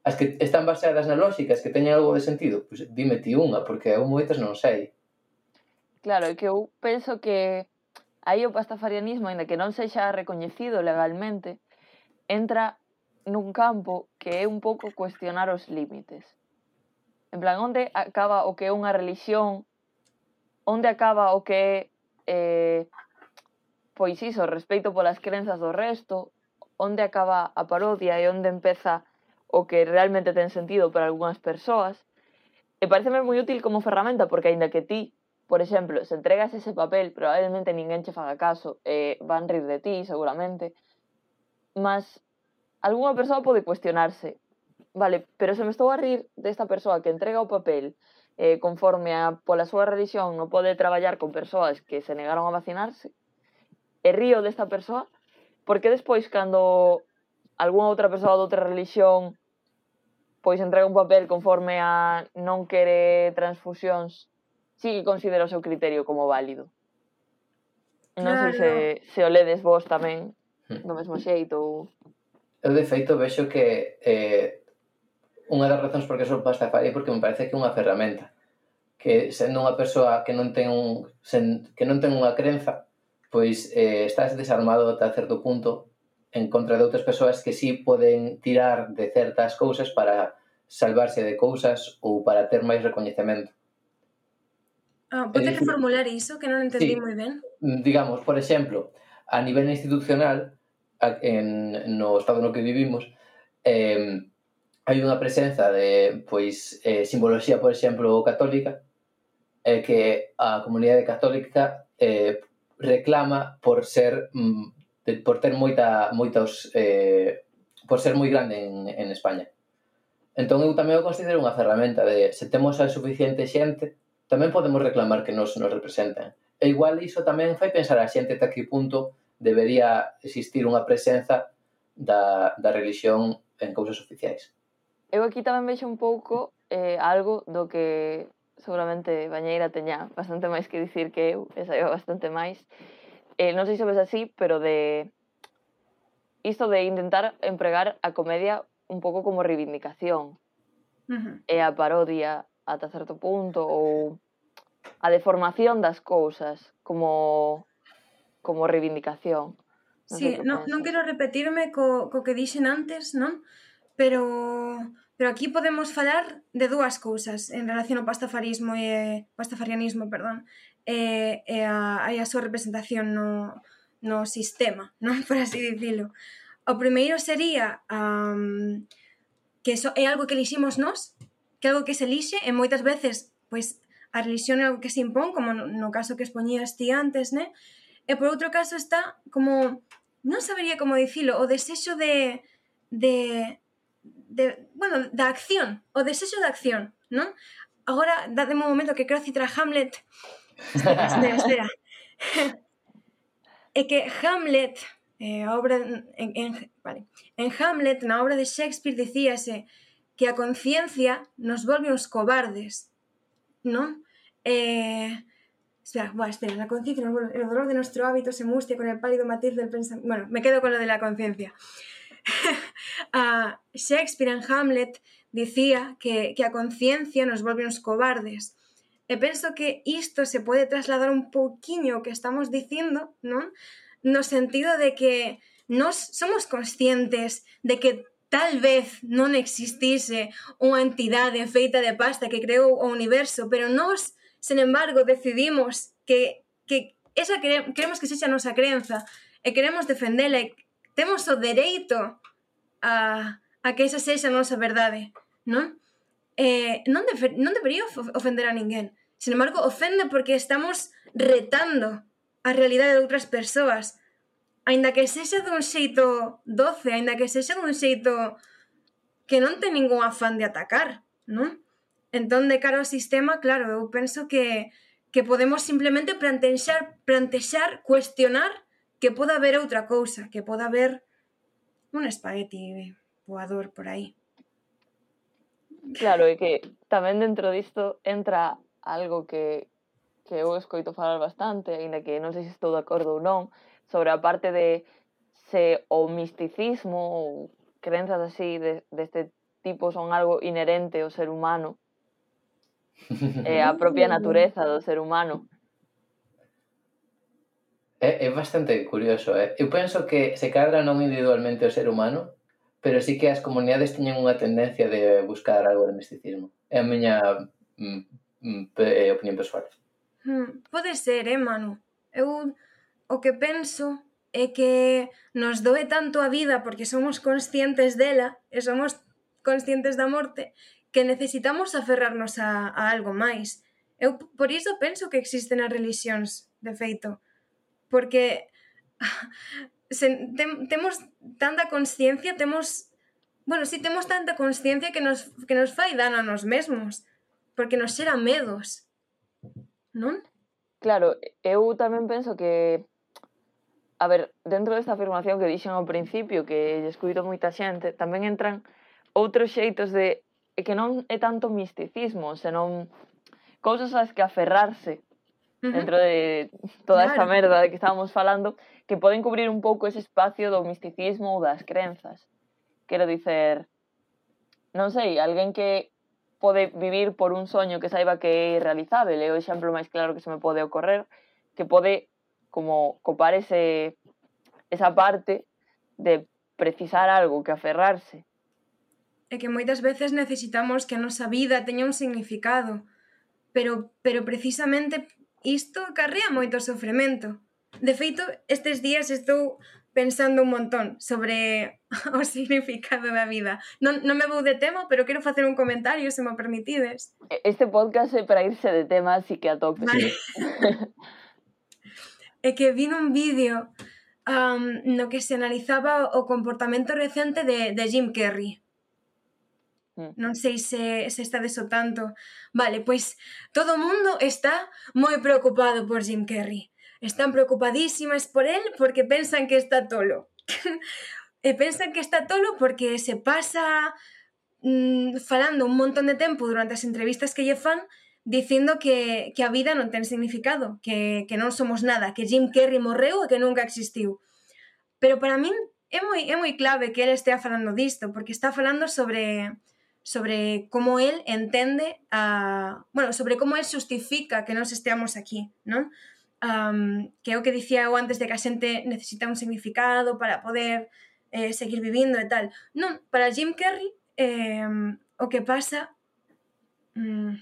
as que están baseadas na lógica, as que teñen algo de sentido, pois dime ti unha, porque eu moitas non sei. Claro, é que eu penso que aí o pastafarianismo, ainda que non sexa recoñecido legalmente, entra nun campo que é un pouco cuestionar os límites. En plan, onde acaba o que é unha religión, onde acaba o que é eh, pois iso, respeito polas crenzas do resto, onde acaba a parodia e onde empeza o que realmente ten sentido para algunhas persoas, e pareceme moi útil como ferramenta porque aínda que ti, por exemplo, se entregas ese papel, probablemente ninguén che faga caso, e van rir de ti seguramente, mas algunha persoa pode cuestionarse, vale, pero se me estou a rir desta persoa que entrega o papel eh, conforme a pola súa religión non pode traballar con persoas que se negaron a vacinarse, e río desta persoa, porque despois cando algunha outra persoa de outra religión pois entrega un papel conforme a non quere transfusións, sí que considera o seu criterio como válido. Non claro. sei se, se o ledes vos tamén hmm. do mesmo xeito ou... Eu, de feito, vexo que eh, unha das razóns por que son pastafari é porque me parece que é unha ferramenta que sendo unha persoa que non ten un sen, que non ten unha crenza, pois eh, estás desarmado ata certo punto en contra de outras persoas que sí poden tirar de certas cousas para salvarse de cousas ou para ter máis recoñecemento. Ah, pode reformular eh, iso, que non entendí sí. moi ben. Mm, digamos, por exemplo, a nivel institucional, en, no estado no que vivimos, eh, hai unha presenza de pois eh, simboloxía, por exemplo, católica, eh, que a comunidade católica eh, reclama por ser mm, por ter moita, moitos eh, por ser moi grande en, en España. Entón eu tamén o considero unha ferramenta de se temos a suficiente xente, tamén podemos reclamar que nos nos representen. E igual iso tamén fai pensar a xente ata que punto debería existir unha presenza da, da religión en cousas oficiais. Eu aquí tamén vexo un pouco eh, algo do que seguramente Bañeira teña bastante máis que dicir que eu, e saiba bastante máis, eh, non sei se ves así, pero de isto de intentar empregar a comedia un pouco como reivindicación uh eh, -huh. e a parodia ata certo punto ou a deformación das cousas como como reivindicación. Non sí, non, non quero repetirme co, co que dixen antes, non? Pero pero aquí podemos falar de dúas cousas en relación ao pastafarismo e pastafarianismo, perdón e, e a, hai a súa representación no, no sistema, non por así dicilo. O primeiro sería um, que so, é algo que eliximos nós, que é algo que se elixe e moitas veces pois a religión é algo que se impón, como no, no caso que expoñías ti antes, né? E por outro caso está como non sabería como dicilo, o desexo de de de, bueno, da acción, o desexo da acción, non? Agora, dade un momento que creo citar Hamlet, Espera, espera, espera. é que Hamlet, eh, obra en, en, vale, en Hamlet, na obra de Shakespeare, dicíase que a conciencia nos volve uns cobardes, non? Eh, espera, bueno, espera, la conciencia el dolor de nuestro hábito se mustia con el pálido matiz del pensamiento. Bueno, me quedo con lo de la conciencia. uh, Shakespeare en Hamlet dicía que, que a conciencia nos volve uns cobardes. E penso que isto se pode trasladar un pouquiño o que estamos dicindo, non? No sentido de que nós somos conscientes de que tal vez non existise unha entidade feita de pasta que creou o universo, pero nós, sen embargo, decidimos que, que esa cre queremos que sexa a nosa crenza e queremos defendela e temos o dereito a, a que esa sexa a nosa verdade, non? Eh, non, defer, non debería ofender a ninguén. Sin embargo, ofende porque estamos retando a realidade de outras persoas. Ainda que sexa dun xeito doce, ainda que sexa dun xeito que non ten ningún afán de atacar, non? Entón, de cara ao sistema, claro, eu penso que, que podemos simplemente plantexar, plantexar, cuestionar que poda haber outra cousa, que poda haber un espagueti voador por aí. Claro, e que tamén dentro disto entra algo que, que eu escoito falar bastante, aínda que non sei se estou de acordo ou non, sobre a parte de se o misticismo ou crenzas así de, deste de tipo son algo inherente ao ser humano, é a propia natureza do ser humano. É, é bastante curioso, eh? eu penso que se cadra non individualmente o ser humano, pero sí que as comunidades teñen unha tendencia de buscar algo de misticismo. É a miña mm, é eh, opinión persoal. Hmm, pode ser, eh, Manu? Eu o que penso é que nos doe tanto a vida porque somos conscientes dela e somos conscientes da morte que necesitamos aferrarnos a, a algo máis. Eu por iso penso que existen as religións, de feito, porque se, tem, temos tanta consciencia, temos, bueno, si sí, temos tanta consciencia que nos, que nos fai dan a nos mesmos porque nos xera medos. Non? Claro, eu tamén penso que a ver, dentro desta afirmación que dixen ao principio que lle escuito moita xente, tamén entran outros xeitos de que non é tanto misticismo, senón cousas ás que aferrarse dentro de toda claro. esta merda de que estábamos falando, que poden cubrir un pouco ese espacio do misticismo ou das crenzas. Quero dicer, non sei, alguén que pode vivir por un soño que saiba que é realizable. É o exemplo máis claro que se me pode ocorrer que pode como copar ese, esa parte de precisar algo, que aferrarse. É que moitas veces necesitamos que a nosa vida teña un significado, pero, pero precisamente isto acarrea moito sofremento. De feito, estes días estou pensando un montón sobre o significado da vida. Non, non me vou de tema, pero quero facer un comentario, se me permitides. Este podcast é para irse de tema, así que a tope. Vale. é que vi un vídeo um, no que se analizaba o comportamento recente de, de Jim Carrey. Mm. Non sei se, se está deso tanto. Vale, pois todo o mundo está moi preocupado por Jim Carrey. Están preocupadísimas por él porque pensan que está tolo. Eh, e pensan que está tolo porque se pasa mm, falando un montón de tempo durante as entrevistas que lle fan dicindo que, que a vida non ten significado, que, que non somos nada, que Jim Carrey morreu e que nunca existiu. Pero para min é moi, é moi clave que ele estea falando disto, porque está falando sobre sobre como el entende a... Bueno, sobre como el justifica que nos esteamos aquí, non? um, que é o que dicía eu antes de que a xente necesita un significado para poder eh, seguir vivindo e tal. Non, para Jim Carrey eh, o que pasa mm,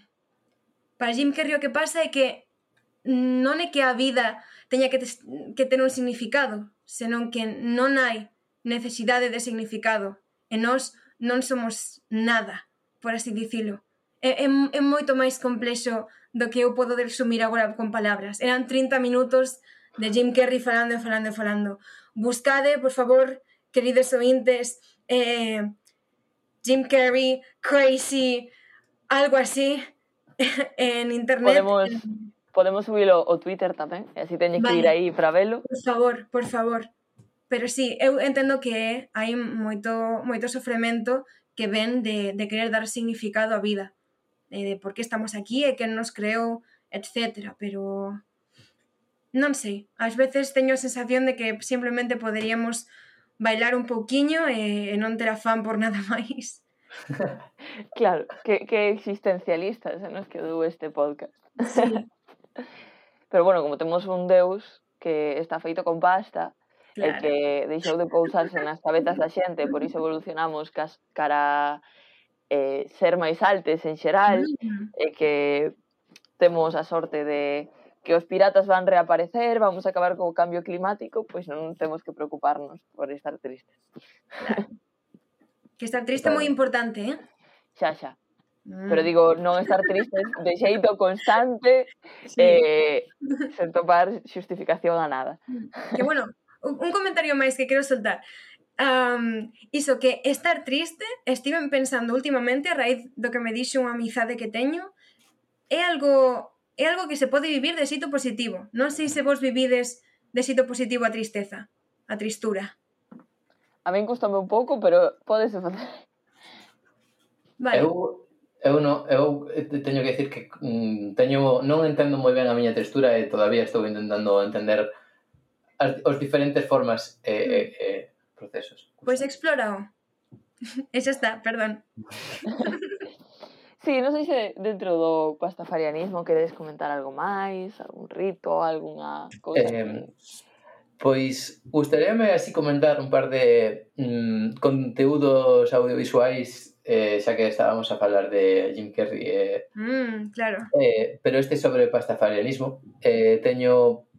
para Jim Carrey o que pasa é que non é que a vida teña que, que ter un significado, senón que non hai necesidade de significado e nós non somos nada, por así dicilo é, é, é moito máis complexo do que eu podo resumir agora con palabras. Eran 30 minutos de Jim Carrey falando e falando e falando. Buscade, por favor, queridos ointes, eh, Jim Carrey, Crazy, algo así, en internet. Podemos, podemos subilo o Twitter tamén, e así teñes vale. que ir aí para velo. Por favor, por favor. Pero sí, eu entendo que hai moito, moito sofremento que ven de, de querer dar significado á vida de, de por que estamos aquí eh, e quen nos creou, etc. Pero non sei, ás veces teño a sensación de que simplemente poderíamos bailar un pouquiño e, eh, e non ter afán por nada máis. claro, que, que existencialistas se nos quedou este podcast. Sí. Pero bueno, como temos un deus que está feito con pasta, claro. e que deixou de pousarse nas cabezas da xente, por iso evolucionamos cas, cara eh, ser máis altes en xeral mm. e que temos a sorte de que os piratas van reaparecer, vamos a acabar co cambio climático, pois non temos que preocuparnos por estar tristes. Claro. Que estar triste é moi importante, eh? Xa, xa. Mm. Pero digo, non estar triste de xeito constante sí. eh, sen topar xustificación a nada. Mm. Que bueno, un comentario máis que quero soltar. Um, iso que estar triste, estiven pensando últimamente a raíz do que me dixe unha amizade que teño, é algo é algo que se pode vivir de xito positivo. Non sei se vos vivides de xito positivo a tristeza, a tristura. A min custame un pouco, pero podes facer. Vale. Eu, eu, no, eu teño que decir que mm, teño, non entendo moi ben a miña textura e todavía estou intentando entender as, os diferentes formas e, e, e procesos. Pois Pois explórao. E xa está, perdón. sí, non sei se dentro do pastafarianismo queredes comentar algo máis, algún rito, algunha cousa. Eh, pois gustaríame así comentar un par de mm, conteúdos audiovisuais eh, xa que estábamos a falar de Jim Carrey eh, mm, claro. eh, pero este sobre pastafarianismo eh, teño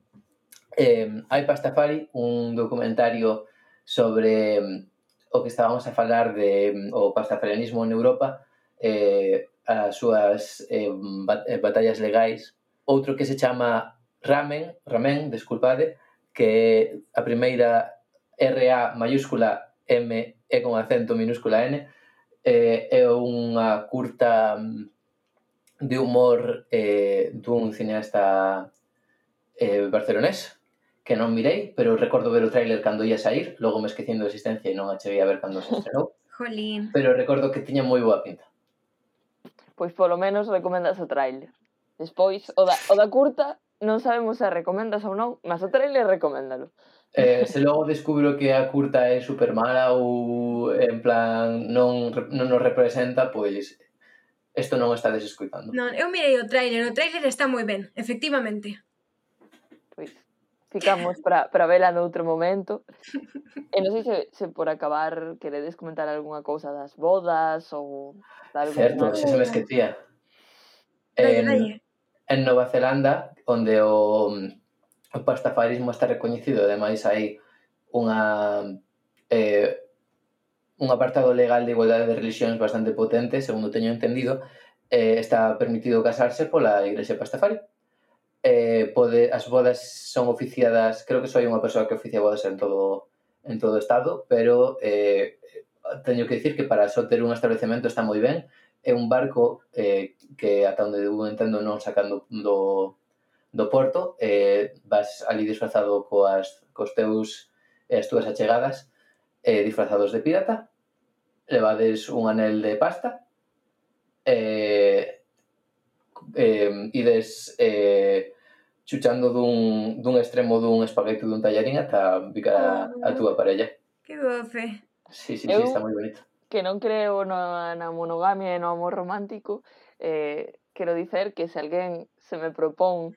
eh, hai Pastafari un documentario sobre mm, o que estábamos a falar de mm, o pastafarianismo en Europa eh, as súas eh, mm, eh, batallas legais. Outro que se chama ramen, ramen, desculpade, que a primeira RA maiúscula M e con acento minúscula N eh, é unha curta de humor eh, dun cineasta eh, barcelonés que non mirei, pero recordo ver o tráiler cando ia sair, logo me esquecendo de existencia e non a cheguei a ver cando se estrenou. Jolín. Pero recordo que tiña moi boa pinta. Pois polo menos recomendas o tráiler. Despois, o da, o da curta, non sabemos se recomendas ou non, mas o tráiler recoméndalo. Eh, se logo descubro que a curta é super mala ou en plan non, non nos representa, pois isto non está desescuitando. Non, eu mirei o tráiler, o tráiler está moi ben, efectivamente. Pois, ficamos para, para vela noutro momento. E non sei se, se por acabar queredes comentar algunha cousa das bodas ou... Certo, se se que esquecía. En, en Nova Zelanda, onde o, o pastafarismo está recoñecido, ademais hai unha eh, un apartado legal de igualdade de religións bastante potente, segundo teño entendido, eh, está permitido casarse pola Igrexa Pastafari. Uh eh, pode, as bodas son oficiadas, creo que soy unha persoa que oficia bodas en todo en todo o estado, pero eh, teño que dicir que para só ter un establecemento está moi ben, é un barco eh, que ata onde eu entendo non sacando do, do porto eh, vas ali disfrazado coas, cos teus as túas achegadas eh, disfrazados de pirata levades un anel de pasta eh, eh, ides eh, chuchando dun, dun extremo dun espaguete dun tallarín ata picar a, a ah. túa parella. Que doce. Sí, sí, Eu, sí, está moi bonito. Que non creo na, na monogamia e no amor romántico, eh, quero dicer que se alguén se me propón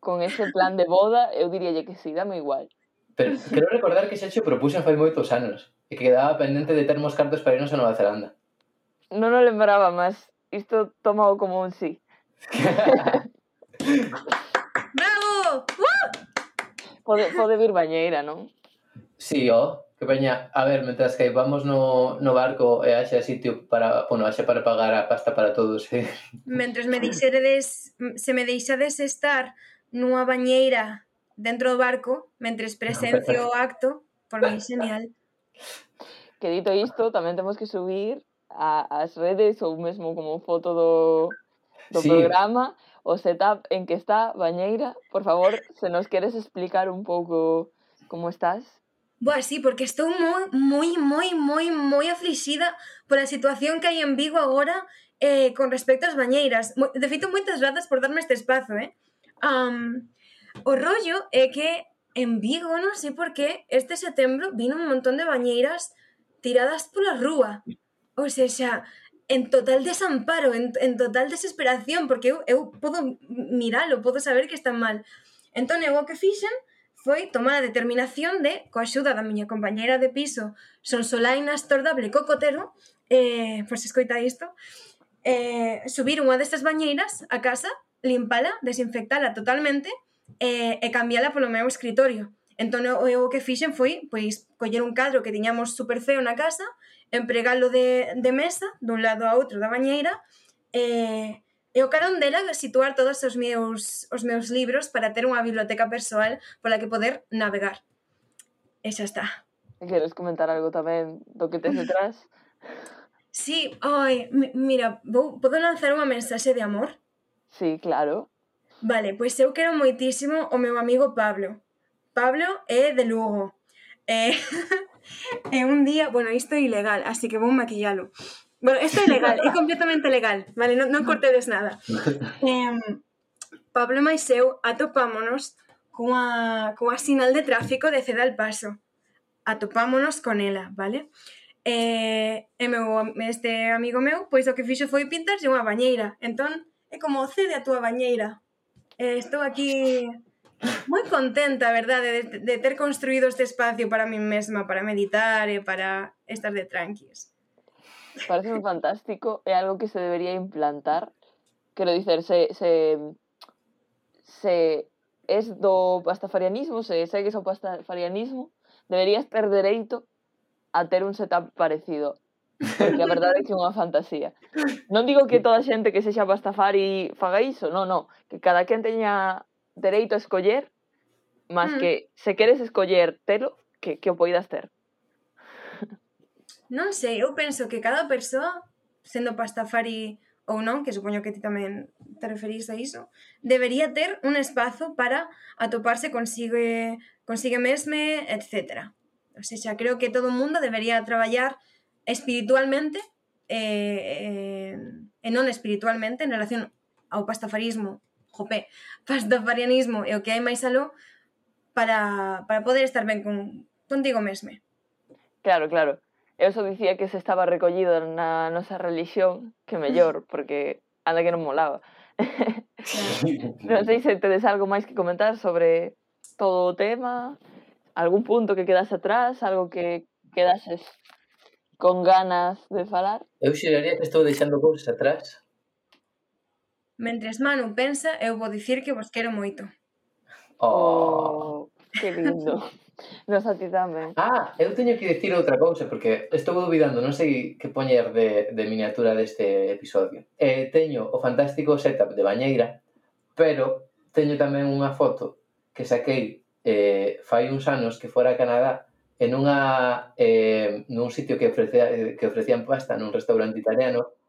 con ese plan de boda, eu diríalle que sí, dame igual. Pero quero recordar que Xacho propuxo fai moitos anos e que quedaba pendente de termos cartos para irnos a Nova Zelanda. Non o lembraba, mas isto tomao como un sí. Bravo! Uh! Pode, pode vir bañeira, non? Si, sí, ó, oh, que baña. A ver, mentras que vamos no, no barco eh, e haxa sitio para, bueno, haxa para pagar a pasta para todos, eh. Mentres me deixeredes, se me deixades estar nunha bañeira dentro do barco, mentres presencio o acto, por mí genial. Que dito isto, tamén temos que subir a, as redes ou mesmo como foto do do sí. programa, o setup en que está, Bañeira, por favor, se nos queres explicar un pouco como estás? Boa, sí, porque estou moi, moi, moi, moi, moi aflixida pola situación que hai en Vigo agora eh, con respecto ás bañeiras. De feito, moitas grazas por darme este espazo, eh? Um, o rollo é que en Vigo, non sei por qué, este setembro vino un montón de bañeiras tiradas pola rúa. Ou seja, en total desamparo, en, en total desesperación, porque eu, eu podo miralo, podo saber que están mal. Entón, eu o que fixen foi tomar a determinación de, coa axuda da miña compañeira de piso, Sonsolaina Astordable Cocotero, eh, por se escoita isto, eh, subir unha destas bañeiras a casa, limpala, desinfectala totalmente eh, e cambiala polo meu escritorio. Entón eu o que fixen foi pois coller un cadro que tiñamos super feo na casa, empregalo de, de mesa dun lado a outro da bañeira e, e o carón dela situar todos os meus, os meus libros para ter unha biblioteca persoal pola que poder navegar. E xa está. Queres comentar algo tamén do que tes detrás? Sí, oi, mira, vou, podo lanzar unha mensaxe de amor? Sí, claro. Vale, pois eu quero moitísimo o meu amigo Pablo, Pablo é de Lugo. E, eh, e eh, un día, bueno, isto é ilegal, así que vou maquillalo. Bueno, isto é legal, é completamente legal, vale? Non, non ah. cortedes nada. Eh, Pablo e máis eu atopámonos cunha, cunha sinal de tráfico de ceda al paso. Atopámonos con ela, vale? E, e meu, este amigo meu, pois o que fixo foi pintarse unha bañeira. Entón, é como cede a túa bañeira. Eh, estou aquí moi contenta, verdade, de, de ter construído este espacio para mí mesma, para meditar e para estar de tranquis. Parece un fantástico, é algo que se debería implantar. Quero dicer, se, se, se es do pastafarianismo, se segues o pastafarianismo, deberías ter dereito a ter un setup parecido. Porque a verdade é que é unha fantasía. Non digo que toda a xente que sexa pastafari faga iso, non, non. Que cada quen teña dereito a escoller, mas mm. que se queres escoller telo, que, que o poidas ter. Non sei, eu penso que cada persoa, sendo pastafari ou non, que supoño que ti tamén te referís a iso, debería ter un espazo para atoparse consigue, consigue mesme, etc. O sea, creo que todo o mundo debería traballar espiritualmente eh, eh, e non espiritualmente en relación ao pastafarismo jope, pastafarianismo e o que hai máis aló para, para poder estar ben con, contigo mesme. Claro, claro. Eu só dicía que se estaba recollido na nosa religión, que mellor, porque anda que non molaba. non sei se tedes algo máis que comentar sobre todo o tema, algún punto que quedase atrás, algo que quedases con ganas de falar. Eu xeraría que estou deixando cousas atrás, Mentres Manu pensa, eu vou dicir que vos quero moito. Oh, que lindo. Nos a ti tamén. Ah, eu teño que dicir outra cousa, porque estou dubidando, non sei que poñer de, de miniatura deste episodio. Eh, teño o fantástico setup de bañeira, pero teño tamén unha foto que saquei eh, fai uns anos que fora a Canadá en unha, eh, nun sitio que, ofrecía, que ofrecían pasta nun restaurante italiano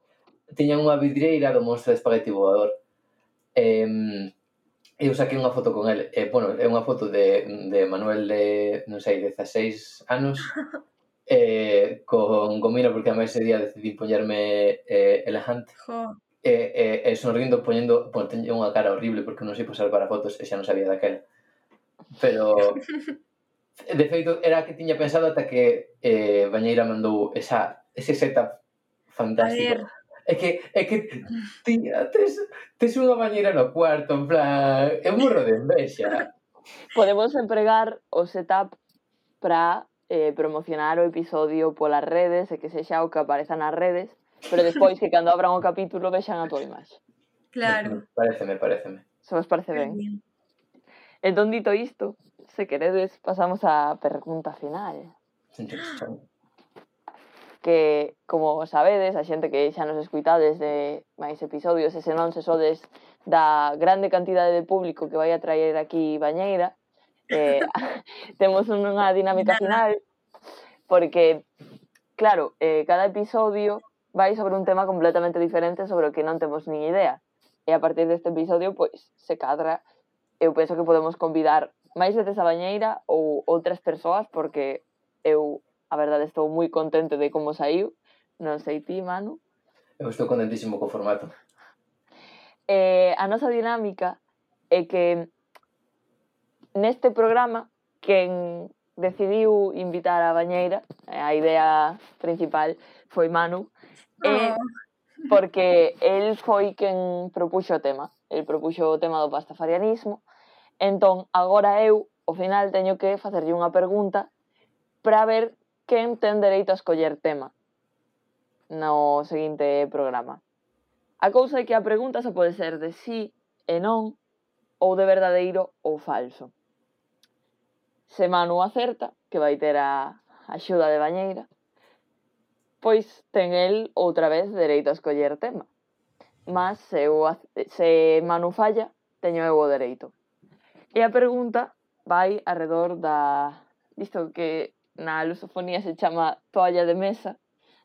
tiñan unha vidreira do monstro de espagueti voador. E, eu saquei unha foto con el. E, bueno, é unha foto de, de Manuel de, non sei, 16 anos. eh, con gomino porque a máis ese día decidí poñerme eh, elegante. Jo. E, eh, e sonrindo poñendo, bueno, teño unha cara horrible porque non sei posar para fotos e xa non sabía daquela. Pero de feito era que tiña pensado ata que eh, Bañeira mandou esa, ese setup fantástico. A ver É que, é que tía, tes, tes unha bañera no cuarto, en plan, é burro de envexa. Podemos empregar o setup para eh, promocionar o episodio polas redes e que sexa o que apareza nas redes, pero despois que cando abran o capítulo vexan a tua imaxe. Claro. Pareceme, pareceme. Se vos parece ben. Entón, dito isto, se queredes, pasamos á pergunta final. Interesante que, como sabedes, a xente que xa nos escuitades de máis episodios, ese non se sodes da grande cantidade de público que vai a traer aquí Bañeira, eh, temos unha dinámica final, porque, claro, eh, cada episodio vai sobre un tema completamente diferente sobre o que non temos nin idea. E a partir deste episodio, pois, se cadra, eu penso que podemos convidar máis veces a Bañeira ou outras persoas, porque eu a verdade estou moi contente de como saiu, non sei ti, Manu. Eu estou contentísimo co formato. Eh, a nosa dinámica é que neste programa quen decidiu invitar a Bañeira, a idea principal foi Manu, eh, porque el foi quen propuxo o tema, el propuxo o tema do pastafarianismo, entón agora eu, ao final, teño que facerlle unha pergunta para ver quen ten dereito a escoller tema no seguinte programa. A cousa é que a pregunta só pode ser de sí e non, ou de verdadeiro ou falso. Se Manu acerta, que vai ter a axuda de Bañeira, pois ten el outra vez dereito a escoller tema. Mas se, eu, se Manu falla, teño eu o dereito. E a pregunta vai arredor da... Disto que na lusofonía se chama toalla de mesa,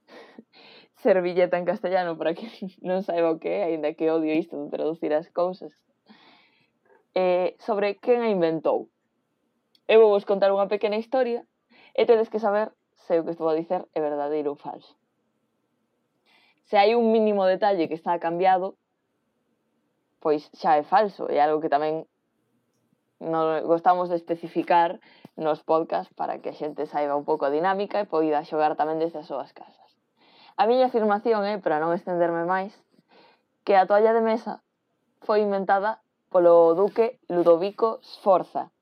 servilleta en castellano para que non saiba o que é, aínda que odio isto de traducir as cousas. Eh, sobre quen a inventou. Eu vou vos contar unha pequena historia e tedes que saber se o que estou a dicer é verdadeiro ou falso. Se hai un mínimo detalle que está cambiado, pois xa é falso, é algo que tamén nos gostamos de especificar nos podcast para que a xente saiba un pouco a dinámica e poida xogar tamén desde as súas casas. A miña afirmación é, para non estenderme máis, que a toalla de mesa foi inventada polo duque Ludovico Sforza,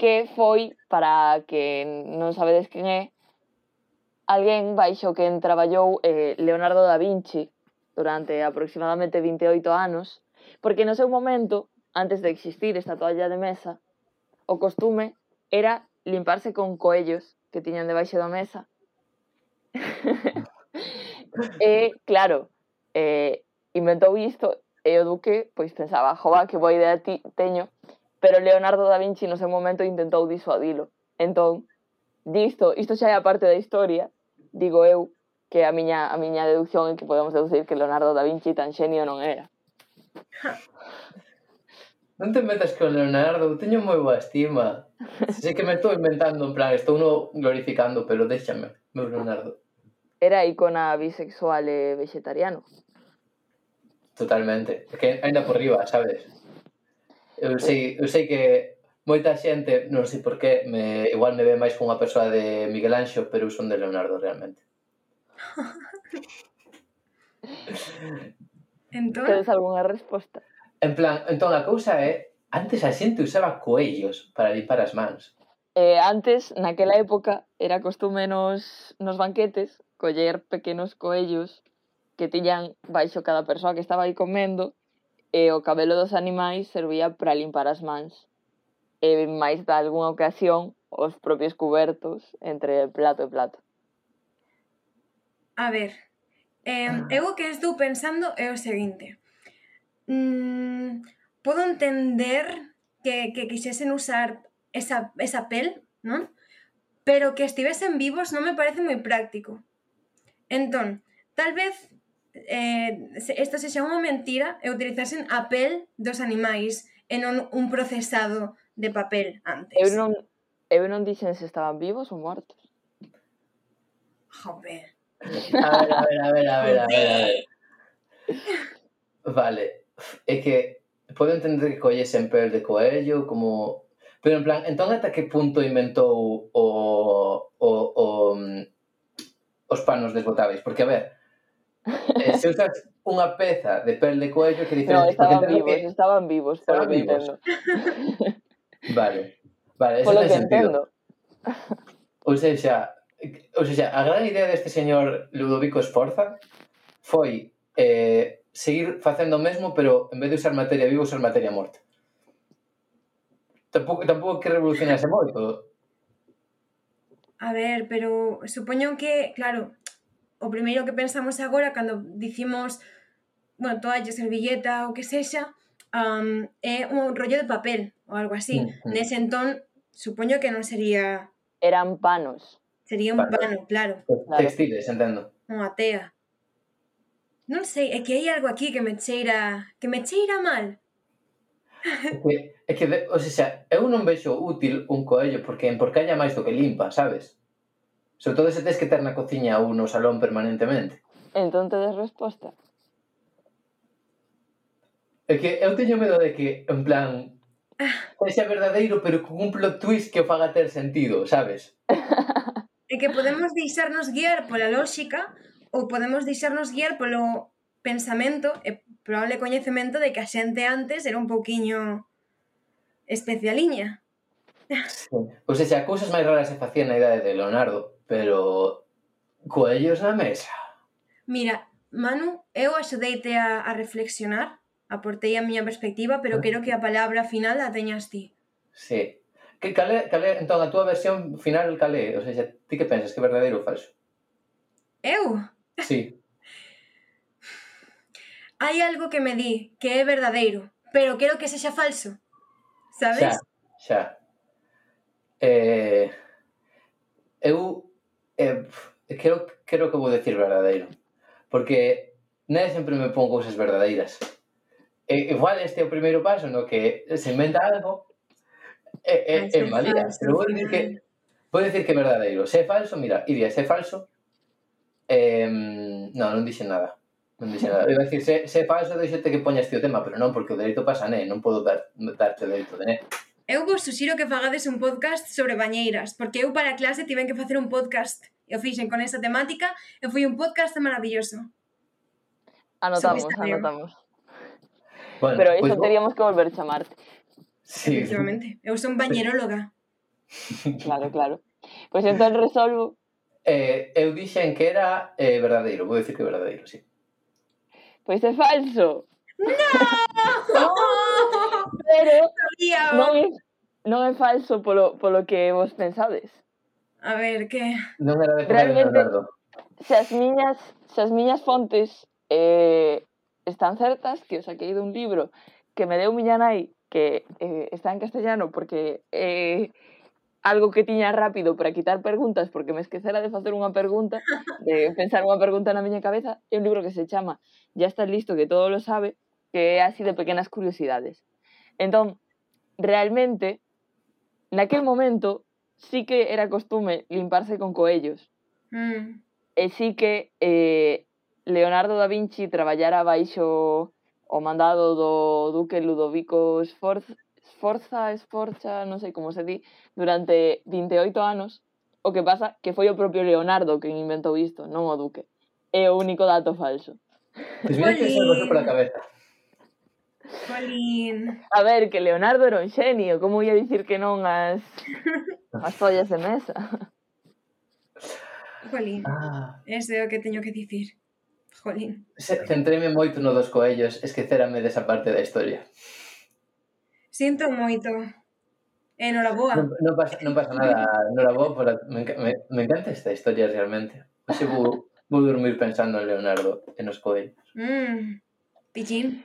que foi, para que non sabedes quen é, alguén baixo quen traballou eh, Leonardo da Vinci durante aproximadamente 28 anos, porque no seu momento antes de existir esta toalla de mesa, o costume era limparse con coellos que tiñan debaixo da mesa. e, claro, eh, inventou isto e o duque pois pensaba, jova, que boa idea ti teño, pero Leonardo da Vinci no seu momento intentou disuadilo. Entón, disto, isto xa é a parte da historia, digo eu, que a miña, a miña deducción é que podemos deducir que Leonardo da Vinci tan xenio non era. non te metas con Leonardo, eu teño moi boa estima. Sei que me estou inventando, en plan, estou no glorificando, pero déxame, meu Leonardo. Era icona bisexual e vegetariano. Totalmente, porque ainda por riba, sabes? Eu sei, eu sei que moita xente, non sei por qué, me, igual me ve máis como unha persoa de Miguel Anxo, pero eu son de Leonardo realmente. entón... Tedes algunha resposta? En plan, entón a cousa é, antes a xente usaba coellos para limpar as mans. Eh, antes, naquela época, era costume nos, nos banquetes coller pequenos coellos que tiñan baixo cada persoa que estaba aí comendo e o cabelo dos animais servía para limpar as mans. E máis da algunha ocasión, os propios cubertos entre plato e plato. A ver, eh, eu o que estou pensando é o seguinte mmm, puedo entender que, que quisiesen usar esa, esa, pel, ¿no? Pero que estuviesen vivos no me parece muy práctico. Entón, tal vez eh, esto se xa unha mentira e utilizasen a pel dos animais e non un procesado de papel antes. Eu non, eu non dixen se estaban vivos ou mortos. Joder. A ver, a ver, a ver, a ver, a ver. A ver. Vale, é que podo entender que colle sempre de coello, como pero en plan, entón ata que punto inventou o, o, o mm, os panos desbotáveis? Porque, a ver, eh, se usas unha peza de pel de coello que dicen... No, estaban vivos, que... estaban vivos, estaban por vivos. Entendo. Vale, vale, eso ese ten sentido. Entendo. Ou seja, ou seja, a gran idea deste señor Ludovico Esforza foi eh, seguir facendo o mesmo, pero en vez de usar materia viva, usar materia morta. Tampouco, tampouco que revolucionase moito. A ver, pero supoño que, claro, o primeiro que pensamos agora cando dicimos, bueno, toalla, servilleta ou que sexa, um, é un rollo de papel ou algo así. Uh. Nese entón, supoño que non sería... Eran panos. Sería un Pano. pano, claro. Textiles, entendo. Unha tea. Non sei, é que hai algo aquí que me cheira, que me cheira mal. Que, é que, o sea, eu non vexo útil un coello porque en emporcalla máis do que limpa, sabes? Sobre todo se tes que ter na cociña ou no salón permanentemente. Entón te des resposta. É que eu teño medo de que, en plan, ah. sexa verdadeiro, pero con un plot twist que o faga ter sentido, sabes? É que podemos deixarnos guiar pola lógica ou podemos deixarnos guiar polo pensamento e probable coñecemento de que a xente antes era un pouquiño especialiña. Sí. Pois pues, xa, cousas máis raras se facían na idade de Leonardo, pero coellos na mesa. Mira, Manu, eu axudeite a, a reflexionar, aportei a miña perspectiva, pero ah. quero que a palabra final a teñas ti. Sí. Que calé, calé, entón, a túa versión final calé, ou seja, ti que pensas, que é verdadeiro ou falso? Eu? Sí. Hai algo que me di que é verdadeiro, pero quero que sexa falso. Sabes? Xa, xa. Eh, eu eh, creo, creo que vou decir verdadeiro. Porque nada sempre me pon cousas verdadeiras. E, igual este é o primeiro paso no que se inventa algo ah, é, é, é malías. Pero vou dicir que vou dicir que é verdadeiro. Se é falso, mira, Iria, se é falso, Eh, non, non dixen nada. Non dixen nada. Iba a decir, se, se falso, deixete que poñas ti o tema, pero non, porque o dereito pasa, né? Non podo dar, darte o dereito de né. Eu vos suxiro que fagades un podcast sobre bañeiras, porque eu para a clase tiven que facer un podcast. e o fixen con esa temática e foi un podcast maravilloso. Anotamos, anotamos. Bueno, pero iso pues, teríamos que volver a chamarte. Sí. Efectivamente. Eu son bañeróloga. claro, claro. Pois pues entón resolvo Eh, eu dixen que era eh, verdadeiro, vou dicir que é verdadeiro, sí. Pois é falso. No! Pero non é, non é falso polo, polo que vos pensades. A ver, que... Non era de Realmente, se as miñas, se as miñas fontes eh, están certas, que os saquei dun libro que me deu miña nai que eh, está en castellano porque eh, algo que tiña rápido para quitar preguntas porque me esquecera de facer unha pergunta, de pensar unha pergunta na miña cabeza, é un libro que se chama Ya estás listo que todo lo sabe, que é así de pequenas curiosidades. Entón, realmente, naquel momento, sí que era costume limparse con coellos. Mm. E sí que eh, Leonardo da Vinci traballara baixo o mandado do duque Ludovico Sforza, Forza Esforcha, non sei como se di, durante 28 anos, o que pasa que foi o propio Leonardo quen inventou isto, non o Duque. É o único dato falso. Pois mira que esa cosa pola cabeza. Colín. A ver, que Leonardo era un xenio, como ia dicir que non as as follas de mesa? Jolín, ah. ese é o que teño que dicir. Jolín. Centréme moito no dos coellos, esquecerame desa parte da historia. Sinto moito. Eh, enhoraboa. Non, non, pasa, non pasa nada. Enhoraboa, por a, me, me, me encanta esta historia realmente. Oxe vou, vou dormir pensando en Leonardo e nos coelhos. Mm, pichín.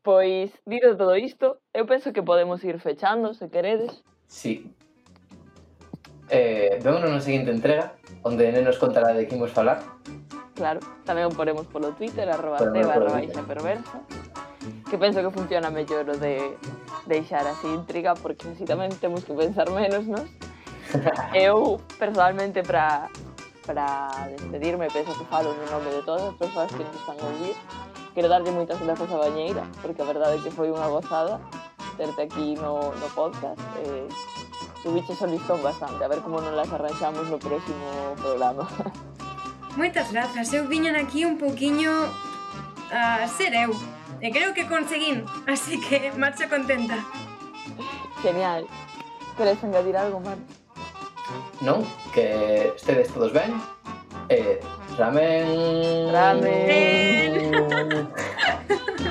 Pois, dito todo isto, eu penso que podemos ir fechando, se queredes. Sí. Eh, vémonos na seguinte entrega, onde Nene nos contará de que imos falar. Claro, tamén o poremos polo Twitter, arroba teba, arroba perversa que penso que funciona mellor o de deixar así intriga porque así tamén temos que pensar menos, nos? Eu, personalmente, para para despedirme, penso que falo no nome de todas as persoas que nos están a ouvir. Quero darlle moitas grazas a Bañeira, porque a verdade é que foi unha gozada terte aquí no, no podcast. Eh, subiche o listón bastante, a ver como nos las arranxamos no próximo programa. Moitas grazas, eu viñan aquí un poquinho a ser eu. E creo que conseguín, así que marcho contenta. Genial. Queres engadir algo, Mar? Non, que estedes todos ben. Eh, ramen. Ramen. ramen.